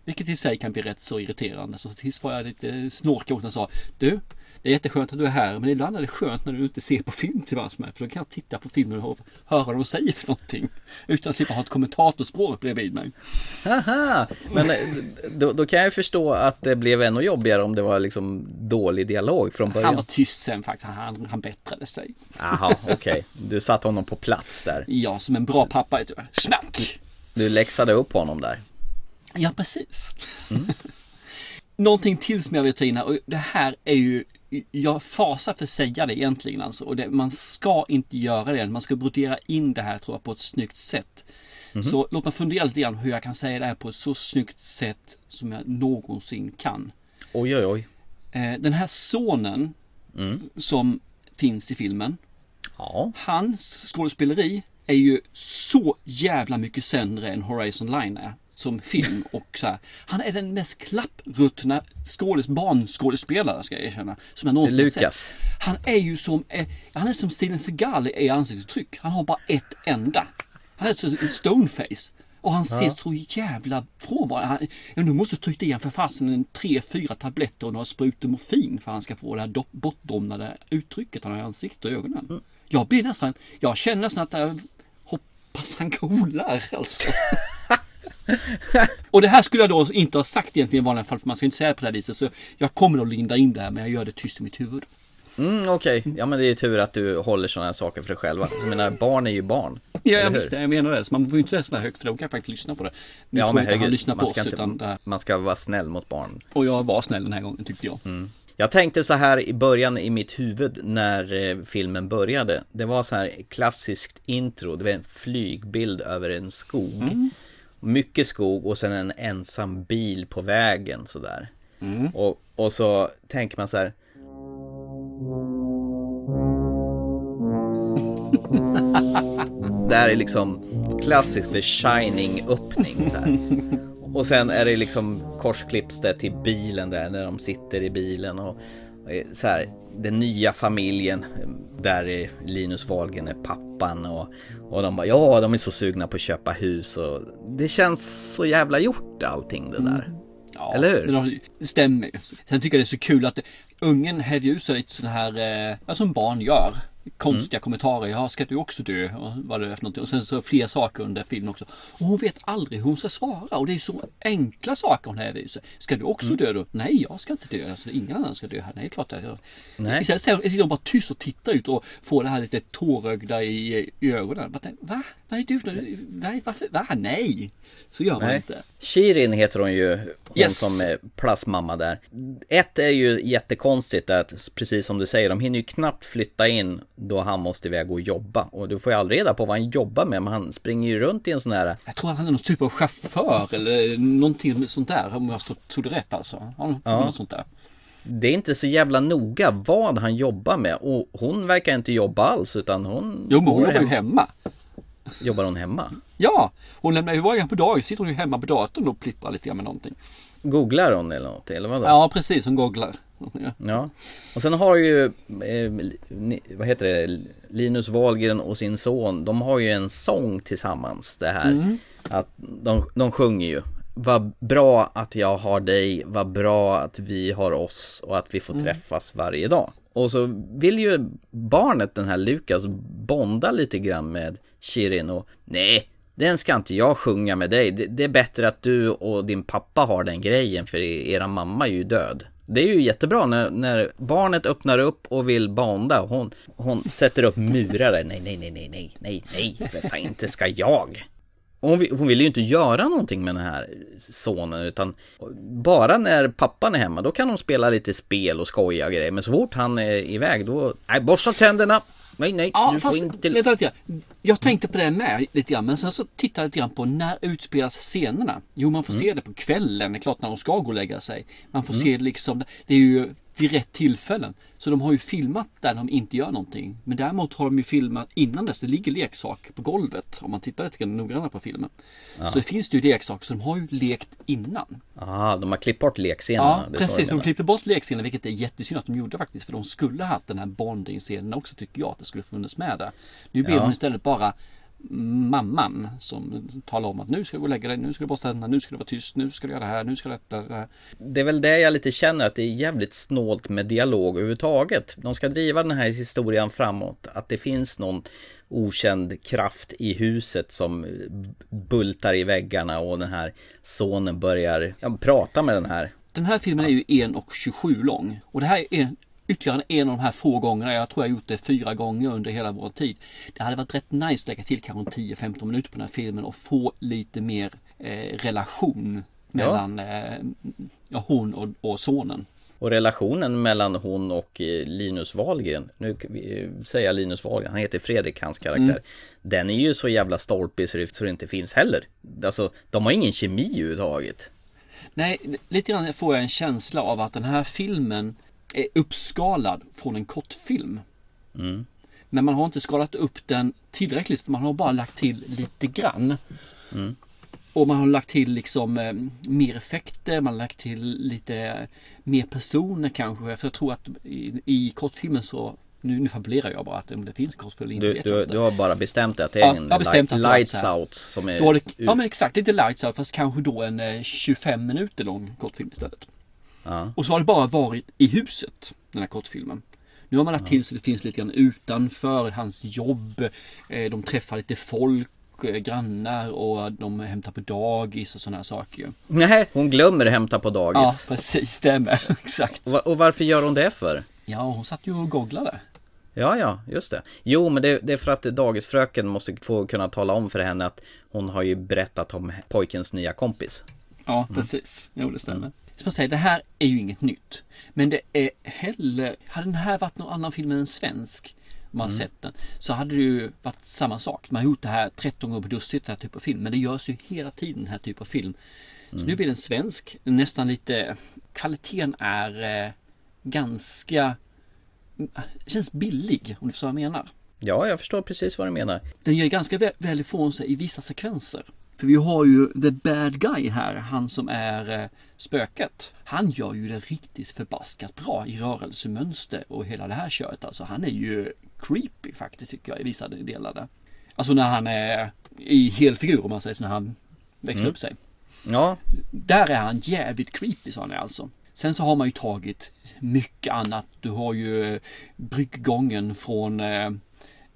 Vilket i sig kan bli rätt så irriterande. Så tills var jag lite snorkig och sa Du, det är jätteskönt att du är här men ibland är det skönt när du inte ser på film tillsammans med. För då kan jag titta på filmen och höra vad de säger för någonting. Utan att slippa ha ett kommentatorspråk bredvid mig. Haha, men eh, då, då kan jag förstå att det blev ännu jobbigare om det var liksom dålig dialog från början. Han var tyst sen faktiskt. Han, han bättrade sig. Jaha, okej. Du satte honom på plats där. Ja, som en bra pappa du. Smack! Du läxade upp honom där. Ja, precis. Någonting till som jag vill ta in här och det här är ju jag fasar för att säga det egentligen alltså. Och det, man ska inte göra det. Man ska brodera in det här tror jag på ett snyggt sätt. Mhm. Så låt mig fundera lite grann hur jag kan säga det här på ett så snyggt sätt som jag någonsin kan. Oj, oj, oj. Eh, Den här sonen som finns i filmen. Ja. Hans skådespeleri är ju så jävla mycket sämre än Horizon Line är. Som film och så här. Han är den mest klappruttna skådes, barnskådespelare ska jag erkänna. Som jag någonsin har Lukas. sett. Han är ju som, eh, han är som Steven Seagal i ansiktsuttryck. Han har bara ett enda. Han är en stoneface. Och han ser Ja. så jävla frånvarande. Ja, nu måste jag trycka i han för fasen en tre, fyra tabletter och några sprutor morfin för att han ska få det här do- bortdomnade uttrycket han har i ansiktet och ögonen. Mm. Jag blir nästan, jag känner nästan att jag hoppas han golar alltså. och det här skulle jag då inte ha sagt egentligen i vanliga fall för man ska inte säga det på det här viset. Så jag kommer att linda in det här men jag gör det tyst i mitt huvud. Mm, okej. Ja, men det är tur att du håller sådana här saker för dig själva. Jag menar, barn är ju barn. Ja, jag hur? visste, jag menar det. Så man får ju inte säga sådär högt för då kan faktiskt lyssna på det. Nu Ja, men inte herregud, lyssnar på man ska, oss inte, utan det här. man ska vara snäll mot barn. Och jag var snäll den här gången tyckte jag. Jag tänkte så här i början i mitt huvud när eh, filmen började. Det var så här klassiskt intro. Det var en flygbild över en skog. Mm. Mycket skog och sen en ensam bil på vägen sådär. Mm. Och, och så tänker man så här. Där är liksom klassisk The Shining öppning så här. Och sen är det liksom korsklipps det till bilen där när de sitter i bilen och och är så här, den nya familjen där är Linus Wahlgren är pappan och, och de bara ja de är så sugna på att köpa hus och det känns så jävla gjort allting det där. Ja, Eller hur? Det stämmer ju. Sen tycker jag det är så kul att ungen häver ur sig lite sån här, eh, som barn gör. Konstiga kommentarer. Ja, ska du också dö? Och vad det är för någonting. Och sen så fler saker under filmen också. Och hon vet aldrig hur hon ska svara. Och det är så enkla saker hon häver sig. Ska du också Mm. dö då? Nej, jag ska inte dö. Alltså, ingen annan ska dö här. Nej, klart jag... Nej. Istället sitter hon bara tyst och tittar ut och får det här lite tårögda i, i ögonen. Bara Va? Vad är du för Va? Varför? Va? Nej! Så gör man Nej. inte. Shirin heter hon ju, hon Yes. som är plastmamma där. Ett är ju jättekonstigt att, precis som du säger, de hinner ju knappt flytta in då han måste iväg och jobba. Och du får ju aldrig reda på vad han jobbar med, men han springer ju runt i en sån här... Jag tror att han är någon typ av chaufför eller någonting sånt där om jag stod det rätt alltså. Han Ja. Något sånt där. Det är inte så jävla noga vad han jobbar med och hon verkar inte jobba alls utan hon... Jo men hon jobbar ju hem. hemma. Jobbar hon hemma? Ja, hon lämnar ju varje på dagen sitter hon ju hemma på datorn och plipprar lite grann med någonting. Googlar hon eller något, eller vadå? Ja precis, hon googlar. Ja. Ja, och sen har ju, eh, vad heter det, Linus Wahlgren och sin son, de har ju en sång tillsammans det här. Mm. Att de, de sjunger ju. Vad bra att jag har dig, vad bra att vi har oss och att vi får Mm. träffas varje dag. Och så vill ju barnet, den här Lukas, bonda lite grann med Shirin och nej, den ska inte jag sjunga med dig. Det, det är bättre att du och din pappa har den grejen för era mamma är ju död. Det är ju jättebra när, när barnet öppnar upp och vill bonda. Hon, hon sätter upp murar. Nej, nej, nej, nej, nej, nej, nej, för fan inte ska jag. hon, vill- hon vill ju inte göra någonting med den här sonen utan bara när pappan är hemma då kan de spela lite spel och skoja och grejer. Men så fort han är iväg då, nej borsta tänderna. Nej, nej, Ja, du fast får inte... vänta lite grann. Jag tänkte på det med lite grann, men sen så tittade jag lite grann på när utspelas scenerna? Jo, man får Mm. se det på kvällen, det är klart när de ska gå och lägga sig. Man får Mm. se det liksom, det är ju vid rätt tillfällen. Så de har ju filmat där de inte gör någonting. Men däremot har de ju filmat innan dess, det ligger leksak på golvet om man tittar lite grann noggrannare på filmen. Ja. Så det finns det ju leksaker, så de har ju lekt innan. Ah, de har klippt bort lekscenerna. Ja, precis. de klippte bort lekscenen, vilket är jättesynd att de gjorde faktiskt. För de skulle ha haft den här bonding-scenen också, tycker jag, att det skulle funnits med där. Nu blir Ja. de istället bara mamman som talar om att nu ska du gå och lägga dig, nu ska du borsta tänderna, nu ska du vara tyst, nu ska du göra det här, nu ska du äta det här. Det är väl det jag lite känner att det är jävligt snålt med dialog överhuvudtaget. De ska driva den här historien framåt. Att det finns någon okänd kraft i huset som bultar i väggarna och den här sonen börjar ja, prata med den här. Den här filmen är ju 1.27 lång och det här är ytterligare en av de här få gångerna, jag tror jag gjort det fyra gånger under hela vår tid. Det hade varit rätt nice att lägga till kanske 10-15 minuter på den här filmen och få lite mer eh, relation mellan eh, ja, hon och, och sonen. Och relationen mellan hon och eh, Linus Wahlgren, nu eh, säger jag Linus Wahlgren, han heter Fredrik, hans karaktär. Mm. Den är ju så jävla stolpig så det, så det inte finns heller. Alltså, de har ingen kemi överhuvudtaget. Nej, lite grann får jag en känsla av att den här filmen är uppskalad från en kortfilm. Mm. Men man har inte skalat upp den tillräckligt för man har bara lagt till lite grann. Mm. Och man har lagt till liksom eh, mer effekter, man har lagt till lite mer personer kanske. För jag tror att i, i kortfilmen så, nu, nu fabulerar jag bara att om det finns en kortfilm inte Du, vet du, inte. du har bara bestämt dig att det är Ja, en light, lights out som är... Det, ja men exakt, lite lights out fast kanske då en eh, 25 minuter lång kortfilm istället. Ja. Och så har det bara varit i huset, den här kortfilmen. Nu har man lagt till så det finns lite grann utanför hans jobb. Eh, De träffar lite folk, eh, grannar och de hämtar på dagis och sådana saker. Nej, hon glömmer hämta på Ja, dagis. precis. Det med. Exakt. Och, och varför gör hon det för? Ja, hon satt ju och googlade. Ja, ja, just det. Jo, men det, det är för att dagisfröken måste få kunna tala om för henne att hon har ju berättat om pojkens nya kompis. Ja, precis. Jo, det stämmer. Som jag säger, det här är ju inget nytt. Men det är heller... Hade den här varit någon annan film än en svensk, man Mm. sett den, så hade det ju varit samma sak. Man har gjort det här 13 gånger på dussit, den här typen av film. Men det görs ju hela tiden den här typen av film. Så Mm. nu blir den svensk. Nästan lite... Kvaliteten är eh, ganska... Känns billig, om du förstår vad jag menar. Ja, jag förstår precis vad du menar. Den gör ganska väl, väl ifrån sig i vissa sekvenser. För vi har ju the bad guy här, han som är eh, spöket. Han gör ju det riktigt förbaskat bra i rörelsemönster och hela det här köret. Alltså han är ju creepy faktiskt tycker jag i vissa delar där. Alltså när han är i helfigur om man säger så, när han växlar Mm. upp sig. Ja, Där är han jävligt creepy så han är alltså. Sen så har man ju tagit mycket annat. Du har ju brygggången från eh,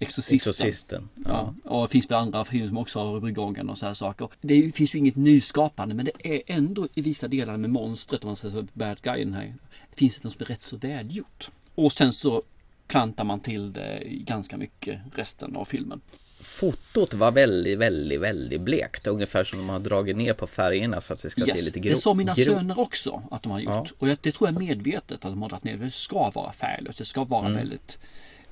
Exorcisten. Exorcisten, Ja. Och det finns väl andra filmer som också har brygggången och så här saker. Det finns ju inget nyskapande men det är ändå i vissa delar med monstret, om man säger så, bad guyen här. Det finns det något som är rätt så välgjort. Och sen så plantar man till det ganska mycket resten av filmen. fotot var väldigt, väldigt, väldigt blekt. Ungefär som de har dragit ner på färgerna så att det ska se lite det grovt sa mina grov- söner också att de har gjort. Ja. Och det tror jag är medvetet att de har dragit ner. Det ska vara färglöst. Det ska vara Mm. väldigt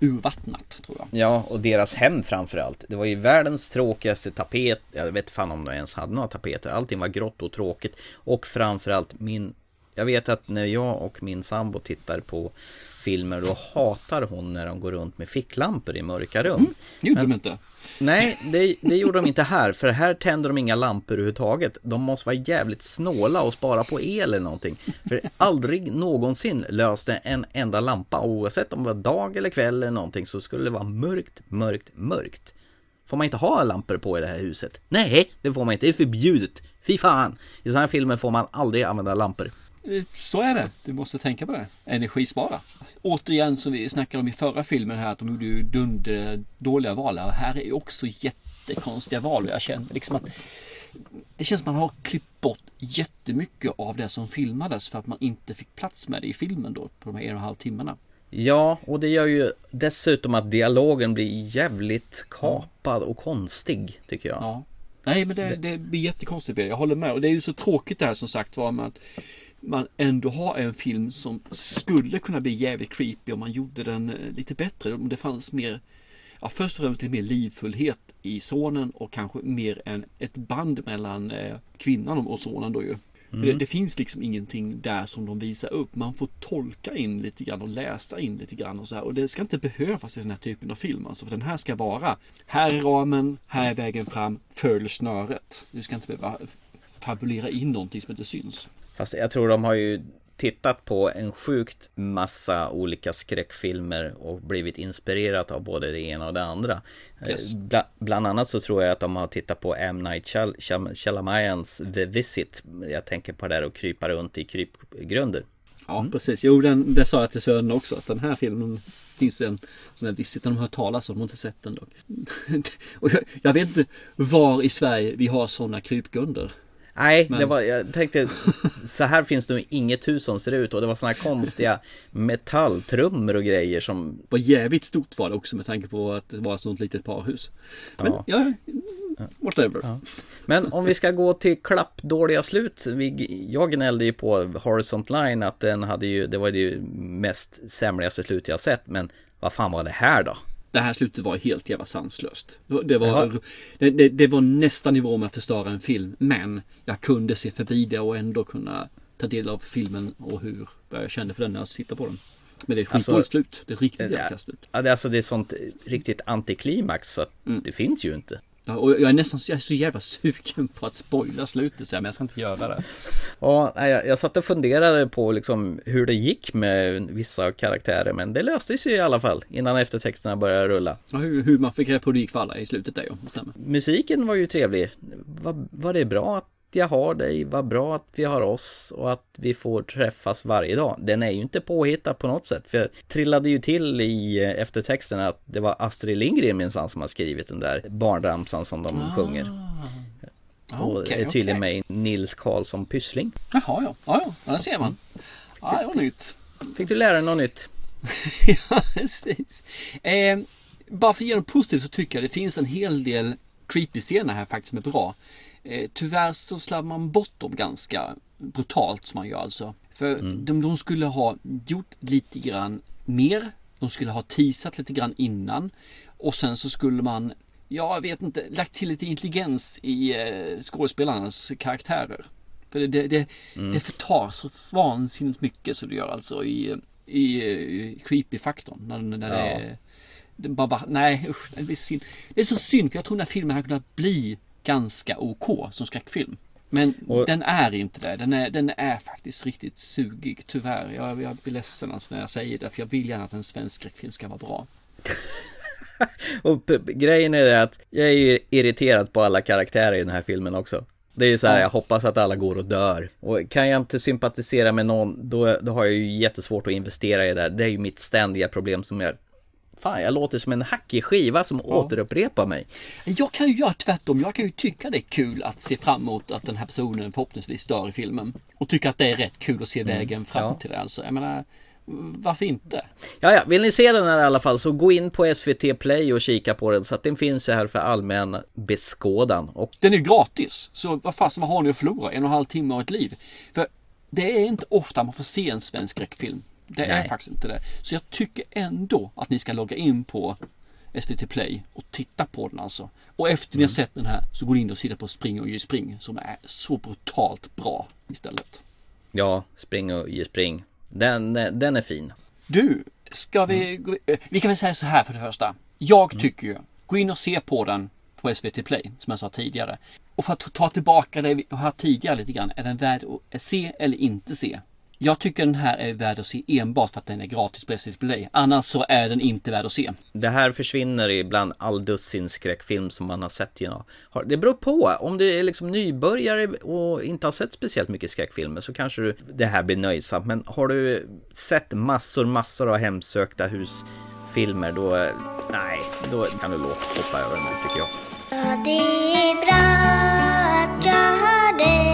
urvattnat tror jag. Ja, och deras hem framförallt. Det var ju världens tråkigaste tapet. Jag vet fan om de ens hade några tapeter. Allting var grått och tråkigt. Och framförallt min... Jag vet att när jag och min sambo tittar på filmer då hatar hon när de går runt med ficklampor i mörka rum. Mm, gjorde de inte. Nej, det, det gjorde de inte här. För här tänder de inga lampor överhuvudtaget. De måste vara jävligt snåla och spara på el eller någonting. För aldrig någonsin löste en enda lampa, oavsett om det var dag eller kväll eller någonting, så skulle det vara mörkt, mörkt, mörkt. Får man inte ha lampor på i det här huset? Nej, det får man inte. Det är förbjudet. Fy fan! I sådana här filmer får man aldrig använda lampor. Så är det. Du måste tänka på det. Energispara. Återigen som vi snackade om i förra filmen här att de gjorde ju dunder dåliga val. Och här är också jättekonstiga val. Jag känner liksom att det känns som att man har klippt bort jättemycket av det som filmades för att man inte fick plats med det i filmen då på de här en och en halv timmarna. Ja, och det gör ju dessutom att dialogen blir jävligt kapad och konstig, tycker jag. Ja. Nej, men det, det blir jättekonstigt. Jag håller med. Och det är ju så tråkigt det här som sagt var med att man ändå har en film som skulle kunna bli jävligt creepy om man gjorde den eh, lite bättre. Om det fanns mer, ja först och främst lite mer livfullhet i sonen och kanske mer än ett band mellan eh, kvinnan och sonen då ju. Mm. Det, det, finns liksom ingenting där som de visar upp. Man får tolka in lite grann och läsa in lite grann och så här. Och det ska inte behövas i den här typen av film. Alltså, för den här ska vara, här är ramen, här är vägen fram, följ snöret. Du ska inte behöva fabulera in någonting som inte syns. Fast jag tror de har ju tittat på en sjukt massa olika skräckfilmer och blivit inspirerat av både det ena och det andra. Yes. Bla, bland annat så tror jag att de har tittat på M. Night Shyamalans The Visit. Jag tänker på det där att krypa runt i krypgrunder. Ja, mm. precis. Jo, den, det sa jag till sönen också. Att den här filmen finns en som är visit. De har hört talas om, de har inte sett den dock. och jag, jag vet inte var i Sverige vi har sådana krypgrunder. Nej, Men... det var, jag tänkte så här finns det inget hus som ser ut och det var såna här konstiga metalltrummor och grejer som... Var jävligt stort var det också med tanke på att det var ett sånt litet parhus. Men ja, ja whatever. Ja. Men om vi ska gå till klappdåliga slut. Vi, jag gnällde ju på Horizont Line att den hade ju, det var det mest sämligaste slut jag sett. Men vad fan var det här då? Det här slutet var helt jävla sanslöst. Det var, det, det, det, var nästa nivå med att förstöra en film. Men jag kunde se förbi det och ändå kunna ta del av filmen och hur jag kände för den när jag tittade på den. Men det är ett skitdåligt alltså, slut. Det är riktigt jävla slut. Ja, det, alltså, det är sånt riktigt antiklimax så att mm. det finns ju inte. Ja, och jag är nästan jag är så jävla sugen på att spoila slutet, men jag ska inte göra det. Ja, jag, jag satt och funderade på liksom hur det gick med vissa karaktärer, men det löstes ju i alla fall innan eftertexterna började rulla. Ja, hur, hur man fick reda på hur det gick för alla i slutet där, ja. Stämmer. Musiken var ju trevlig. Var, var det bra att jag har dig, vad bra att vi har oss och att vi får träffas varje dag. Den är ju inte påhittad på något sätt. För jag trillade ju till i eh, eftertexten att det var Astrid Lindgren minsann som har skrivit den där barnramsan som de ah. sjunger. Och okay, är tydligen okay. med i Nils Karlsson Pyssling. Jaha, ja. Ja, ja, där ser man. Ja, det var nytt. Fick du lära dig något nytt? ja, precis. Eh, bara för att ge något positivt så tycker jag det finns en hel del creepy scener här faktiskt som är bra. Eh, tyvärr så slarvar man bort dem ganska brutalt som man gör alltså. För mm. de, de skulle ha gjort lite grann mer. De skulle ha teasat lite grann innan. Och sen så skulle man, ja jag vet inte, lagt till lite intelligens i eh, skådespelarnas karaktärer. För det, det, det, mm. det förtar så vansinnigt mycket så det gör alltså i, i, i creepy-faktorn. När, när ja. det, det bara, nej usch, det, är synd. det är så synd för jag tror den här filmen hade kunnat bli ganska OK som skräckfilm. Men och, den är inte det. Den är, den är faktiskt riktigt sugig, tyvärr. Jag, jag blir ledsen alltså när jag säger det, för jag vill gärna att en svensk skräckfilm ska vara bra. och grejen är det att jag är ju irriterad på alla karaktärer i den här filmen också. Det är ju så här, ja. jag hoppas att alla går och dör. Och kan jag inte sympatisera med någon, då, då har jag ju jättesvårt att investera i det där. Det är ju mitt ständiga problem som jag Fan, jag låter som en hackig skiva som ja. återupprepar mig. Jag kan ju göra tvärtom. Jag kan ju tycka det är kul att se fram emot att den här personen förhoppningsvis dör i filmen. Och tycka att det är rätt kul att se mm. vägen fram ja. till det. Alltså, jag menar, varför inte? Ja, ja, vill ni se den här i alla fall så gå in på SVT Play och kika på den så att den finns här för allmän beskådan. Och... Den är gratis, så vad fasen vad har ni att förlora? En och en halv timme av ett liv. För det är inte ofta man får se en svensk skräckfilm. Det Nej. är faktiskt inte det. Så jag tycker ändå att ni ska logga in på SVT Play och titta på den alltså. Och efter ni har mm. sett den här så går ni in och tittar på Spring och ge spring som är så brutalt bra istället. Ja, Spring och ge spring. Den, den är fin. Du, ska vi... Mm. Eh, vi kan väl säga så här för det första. Jag mm. tycker ju, gå in och se på den på SVT Play som jag sa tidigare. Och för att ta tillbaka det vi har tidigare lite grann. Är den värd att se eller inte se? Jag tycker den här är värd att se enbart för att den är gratis på SVT Play. Annars så är den inte värd att se. Det här försvinner ibland all dussin skräckfilm som man har sett. You know. Det beror på. Om du är liksom nybörjare och inte har sett speciellt mycket skräckfilmer så kanske du, det här blir nöjsamt. Men har du sett massor, massor av hemsökta husfilmer då, nej, då kan du låta hoppa över den tycker jag. Ja, det är bra att jag har dig.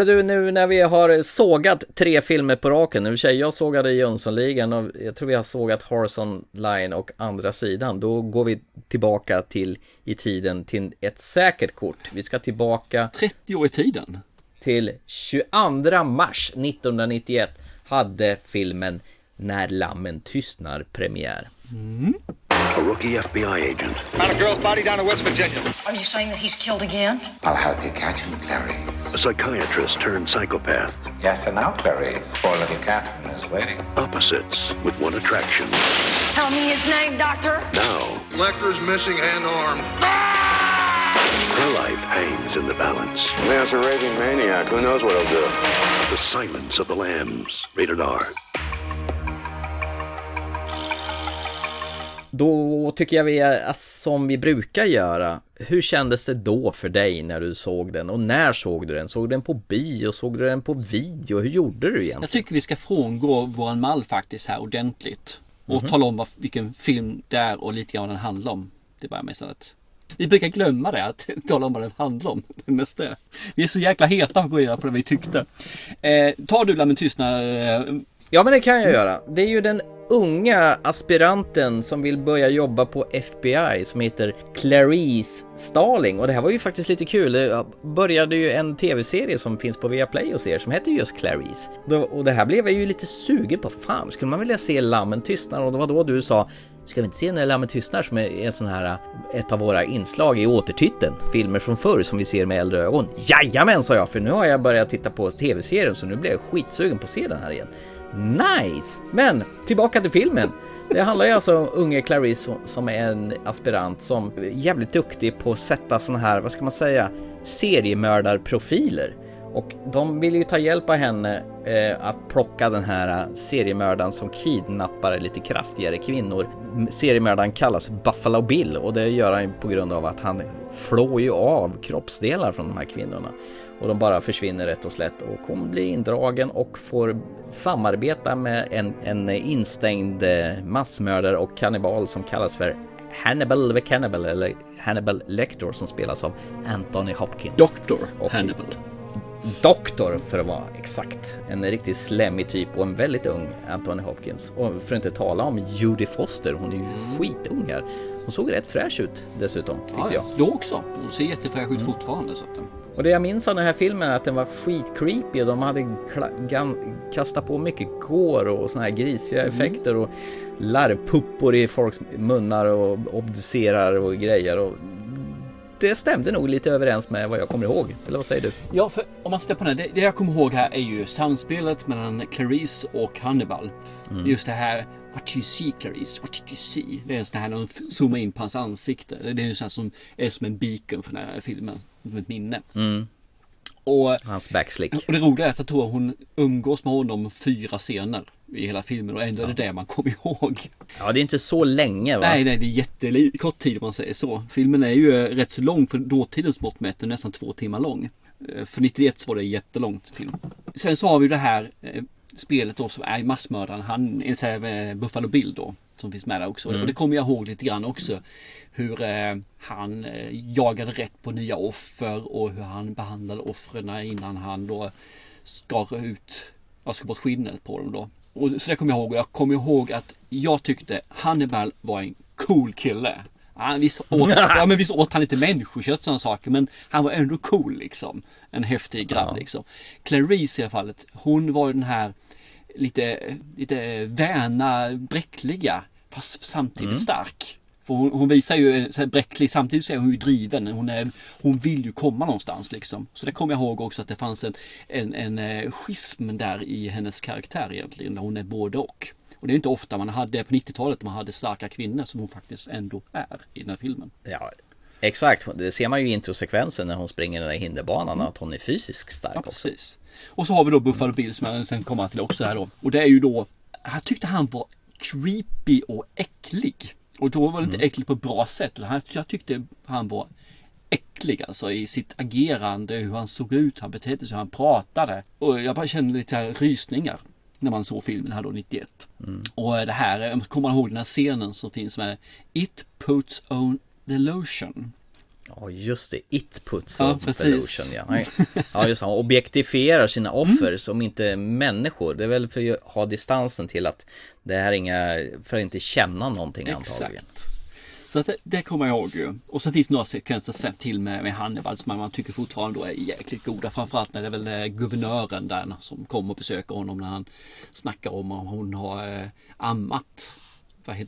Hörru du, nu när vi har sågat tre filmer på raken, nu tjej, jag sågade Jönssonligan och jag tror vi har sågat Horizon Line och andra sidan, då går vi tillbaka till i tiden till ett säkert kort. Vi ska tillbaka 30 år i tiden. Till 22 mars 1991 hade filmen När lammen tystnar premiär. Mm. A rookie FBI agent. Found a girl's body down in West Virginia. Are you saying that he's killed again? I'll help you catch him, Clarice. A psychiatrist turned psychopath. Yes, and now, Clarice. Poor little Catherine is waiting. Opposites with one attraction. Tell me his name, Doctor. Now, Lecter's missing hand arm. Ah! her life hangs in the balance. Man's a raving maniac. Who knows what he'll do? The Silence of the Lambs. Rated R. Då tycker jag vi som vi brukar göra. Hur kändes det då för dig när du såg den och när såg du den? Såg du den på bio? Såg du den på video? Hur gjorde du egentligen? Jag tycker vi ska frångå våran mall faktiskt här ordentligt. Och Mhm. tala om vad, vilken film det är och lite grann vad den handlar om. Det börjar med istället. Vi brukar glömma det, att tala om vad den handlar om. Det mesta. Vi är så jäkla heta på att gå reda på det vi tyckte. Eh, tar du Lammen tystnar? Eh, Ja, men det kan jag göra. Det är ju den unga aspiranten som vill börja jobba på FBI som heter Clarice Starling och det här var ju faktiskt lite kul. Det började ju en tv-serie som finns på Viaplay och ser som heter just Clarice. Och det här blev jag ju lite sugen på. Fan, skulle man vilja se Lammen tystnar? Och det var då du sa Ska vi inte se när Lammen tystnar som är ett sån här, ett av våra inslag i återtiteln, Filmer från förr som vi ser med äldre ögon. Jajamän sa jag, för nu har jag börjat titta på tv-serien så nu blir jag skitsugen på att se den här igen. Nice! Men tillbaka till filmen. Det handlar ju alltså om unge Clarice som- som är en aspirant som är jävligt duktig på att sätta såna här, vad ska man säga, seriemördarprofiler. Och de vill ju ta hjälp av henne eh, att plocka den här eh, seriemördaren som kidnappar lite kraftigare kvinnor. Seriemördaren kallas Buffalo Bill och det gör han på grund av att han flår ju av kroppsdelar från de här kvinnorna. Och de bara försvinner rätt och slätt och hon blir indragen och får samarbeta med en, en instängd eh, massmördare och kannibal som kallas för Hannibal the Cannibal eller Hannibal Lecter som spelas av Anthony Hopkins. Doktor Och- Hannibal. Doktor för att vara exakt. En riktigt slemmig typ och en väldigt ung Anthony Hopkins. Och för att inte tala om Judy Foster, hon är ju skitung här. Hon såg rätt fräsch ut dessutom, tyckte Ja, jag. ja, då också. Hon ser jättefräsch ut fortfarande. Så att, Och det jag minns av den här filmen är att den var skitcreepy och de hade kastat på mycket gore och såna här grisiga Mhm. effekter och larvpuppor i folks munnar och obducerar och grejer. Och det stämde nog lite överens med vad jag kommer ihåg. Eller vad säger du? Ja, för om man tittar på den, det, det jag kommer ihåg här är ju samspelet mellan Clarice och Hannibal. Mm. Just det här What you see Clarice, what did you see? Det är en sån här när de zoomar in på hans ansikte. Det är ju sån här som är som en beacon för den här filmen. Som ett minne. Mm. Och, Hans backslick. och det roliga är att jag tror att hon umgås med honom fyra scener i hela filmen och ändå är det det man kommer ihåg. Ja, det är inte så länge va? Nej, nej, det är jättekort tid om man säger så. Filmen är ju eh, rätt så lång för dåtidens mått mätt, nästan två timmar lång. Eh, För 91 så var det en jättelångt film. Sen så har vi det här eh, spelet då som är massmördaren, han är eh, Buffalo Bill då. Som finns med där också. Mm. Och det kommer jag ihåg lite grann också. Hur eh, han eh, jagade rätt på nya offer och hur han behandlade offren innan han då skar ut, jag skar bort skinnet på dem då. Och så det kommer jag ihåg. Och jag kommer ihåg att jag tyckte Hannibal var en cool kille. Han, visst, åt, ja, men visst åt han lite människokött och sådana saker men han var ändå cool liksom. En häftig grabb Ja. liksom. Clarice i alla fallet, hon var ju den här lite, lite väna, bräckliga fast samtidigt Mm. stark. För hon, hon visar ju så här bräcklig, samtidigt så är hon ju driven. Hon, är, hon vill ju komma någonstans liksom. Så det kommer jag ihåg också att det fanns en, en, en eh, schism där i hennes karaktär egentligen. Där hon är både och. Och det är inte ofta man hade på 90-talet man hade starka kvinnor som hon faktiskt ändå är i den här filmen. Ja, exakt. Det ser man ju i introsekvensen när hon springer den där hinderbanan Mm. att hon är fysiskt stark. Ja, precis. Och så har vi då Buffalo Bill som jag sen kommer till också här då. Och det är ju då, jag tyckte han var creepy och äcklig. Och då var det inte Mm. äcklig på ett bra sätt. Jag tyckte han var äcklig alltså i sitt agerande, hur han såg ut, hur han betedde sig, hur han pratade. Och jag bara kände lite här rysningar när man såg filmen här då 91. Mm. Och det här, eh, kommer man ihåg den här scenen som finns med It puts on the lotion. Ja just det, It puts Ja, of precis. illusion ja. Nej. Ja just det, han objektifierar sina offer som inte människor. Det är väl för att ha distansen till att det här är inga, för att inte känna någonting antagligen. Så att det, det kommer jag ihåg ju. Och sen finns det några sekvenser sen till med, med Hannibal som man tycker fortfarande då är jäkligt goda. Framförallt när det är väl eh, guvernören där som kommer och besöker honom när han snackar om om hon har eh, ammat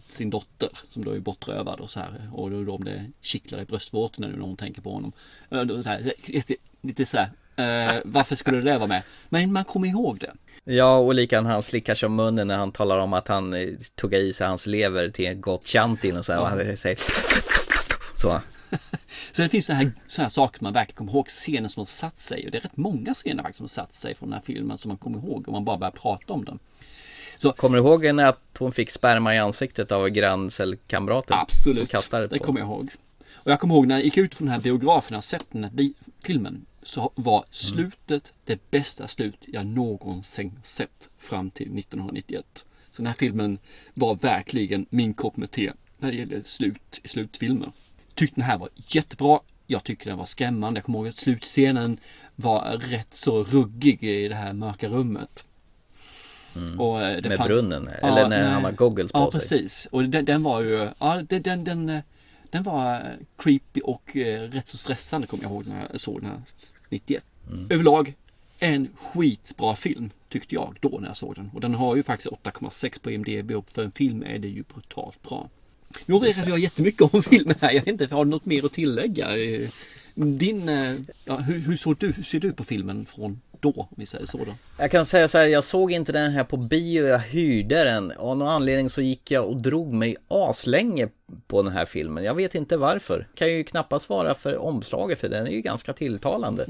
sin dotter som då är bortrövad och så här. Och då, om det kittlar i bröstvårtorna nu när hon tänker på honom. Eh, så här, lite, lite så här. Eh, varför skulle det vara med? Men man kommer ihåg det. Ja, och likan han slickar sig om munnen när han talar om att han eh, tuggar i sig hans lever till en gott chantin och så här. Ja. Och han säger så. Så det finns sådana här, här saker man verkligen kommer ihåg, scener som har satt sig. Och det är rätt många scener faktiskt som har satt sig från den här filmen som man kommer ihåg om man bara börjar prata om den. Kommer du ihåg när hon fick sperma i ansiktet av granncelkamraten? Absolut, det kommer jag ihåg. Och jag kommer ihåg när jag gick ut från den här biografen och sett den här filmen. Så var slutet det bästa slut jag någonsin sett fram till 1991. Så den här filmen var verkligen min kopp med te när det gäller slut i slutfilmer. Tyckte den här var jättebra. Jag tycker den var skrämmande. Jag kommer ihåg att slutscenen var rätt så ruggig i det här mörka rummet. Och eh, Med fanns- brunnen, eller när han har goggles på ja, sig. precis. Och den, den var ju, ja den, den, den, eh, den var creepy och eh, rätt så stressande kommer jag ihåg när jag såg den här 91. Mm. Överlag en skitbra film tyckte jag då när jag såg den. Och den har ju faktiskt 8,6 på IMDB och för en film är det ju brutalt bra. Nu redogjorde jag jättemycket om filmen här. Jag vet inte, har du något mer att tillägga? Din, eh, ja, hur, hur, såg du, hur ser du på filmen från då, om vi säger så då? Jag kan säga så här, jag såg inte den här på bio, jag hyrde den. Av någon anledning så gick jag och drog mig aslänge på den här filmen. Jag vet inte varför. Kan ju knappast vara för omslaget, för den är ju ganska tilltalande.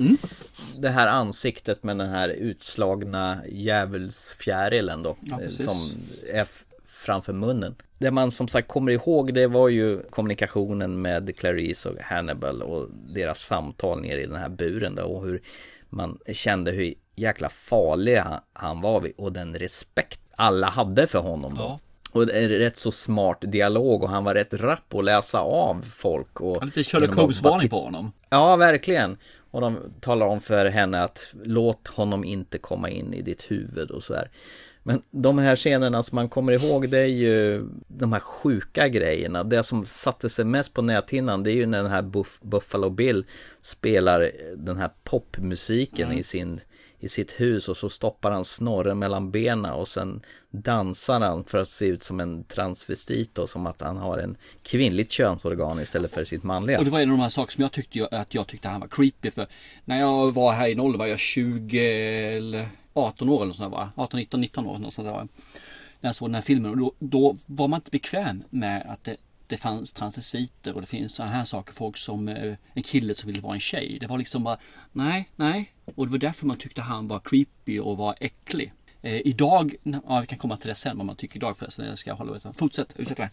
Det här ansiktet med den här utslagna djävulsfjärilen då. Ja, eh, som är framför munnen. Det man som sagt kommer ihåg det var ju kommunikationen med Clarice och Hannibal och deras samtal nere i den här buren då och hur man kände hur jäkla farlig han- var och den respekt alla hade för honom då. Och det är rätt så smart dialog och han var rätt rapp att läsa av folk. Och Lite Sherlock genom att Holmes bara varning titta- på honom. Ja, verkligen. Och de talar om för henne att låt honom inte komma in i ditt huvud och så här. Men de här scenerna som man kommer ihåg det är ju de här sjuka grejerna. Det som satte sig mest på näthinnan det är ju när den här Buff- Buffalo Bill spelar den här popmusiken i, sin, i sitt hus och så stoppar han snorren mellan benen och sen dansar han för att se ut som en transvestit och som att han har en kvinnligt könsorgan istället för sitt manliga. Och det var en av de här sakerna som jag tyckte att jag tyckte han var creepy för när jag var här i ålder var jag 20 eller 18 år eller sånt där var 18, 19, 19 år eller sånt där var. När jag såg den här filmen och då, då var man inte bekväm med att det, det fanns transvestiter och det finns sådana här saker. Folk som eh, en kille som ville vara en tjej. Det var liksom bara nej, nej. Och det var därför man tyckte han var creepy och var äcklig. Eh, idag, ja vi kan komma till det sen vad man tycker idag förresten. Jag ska hålla ut. Fortsätt, ursäkta.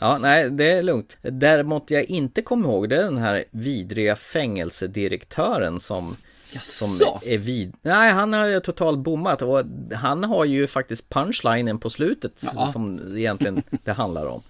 Ja, nej, det är lugnt. Däremot jag inte kommer ihåg det är den här vidriga fängelsedirektören som Jaså? som är vid... Nej, han har ju totalt bommat och han har ju faktiskt punchlinen på slutet Ja. som egentligen det handlar om.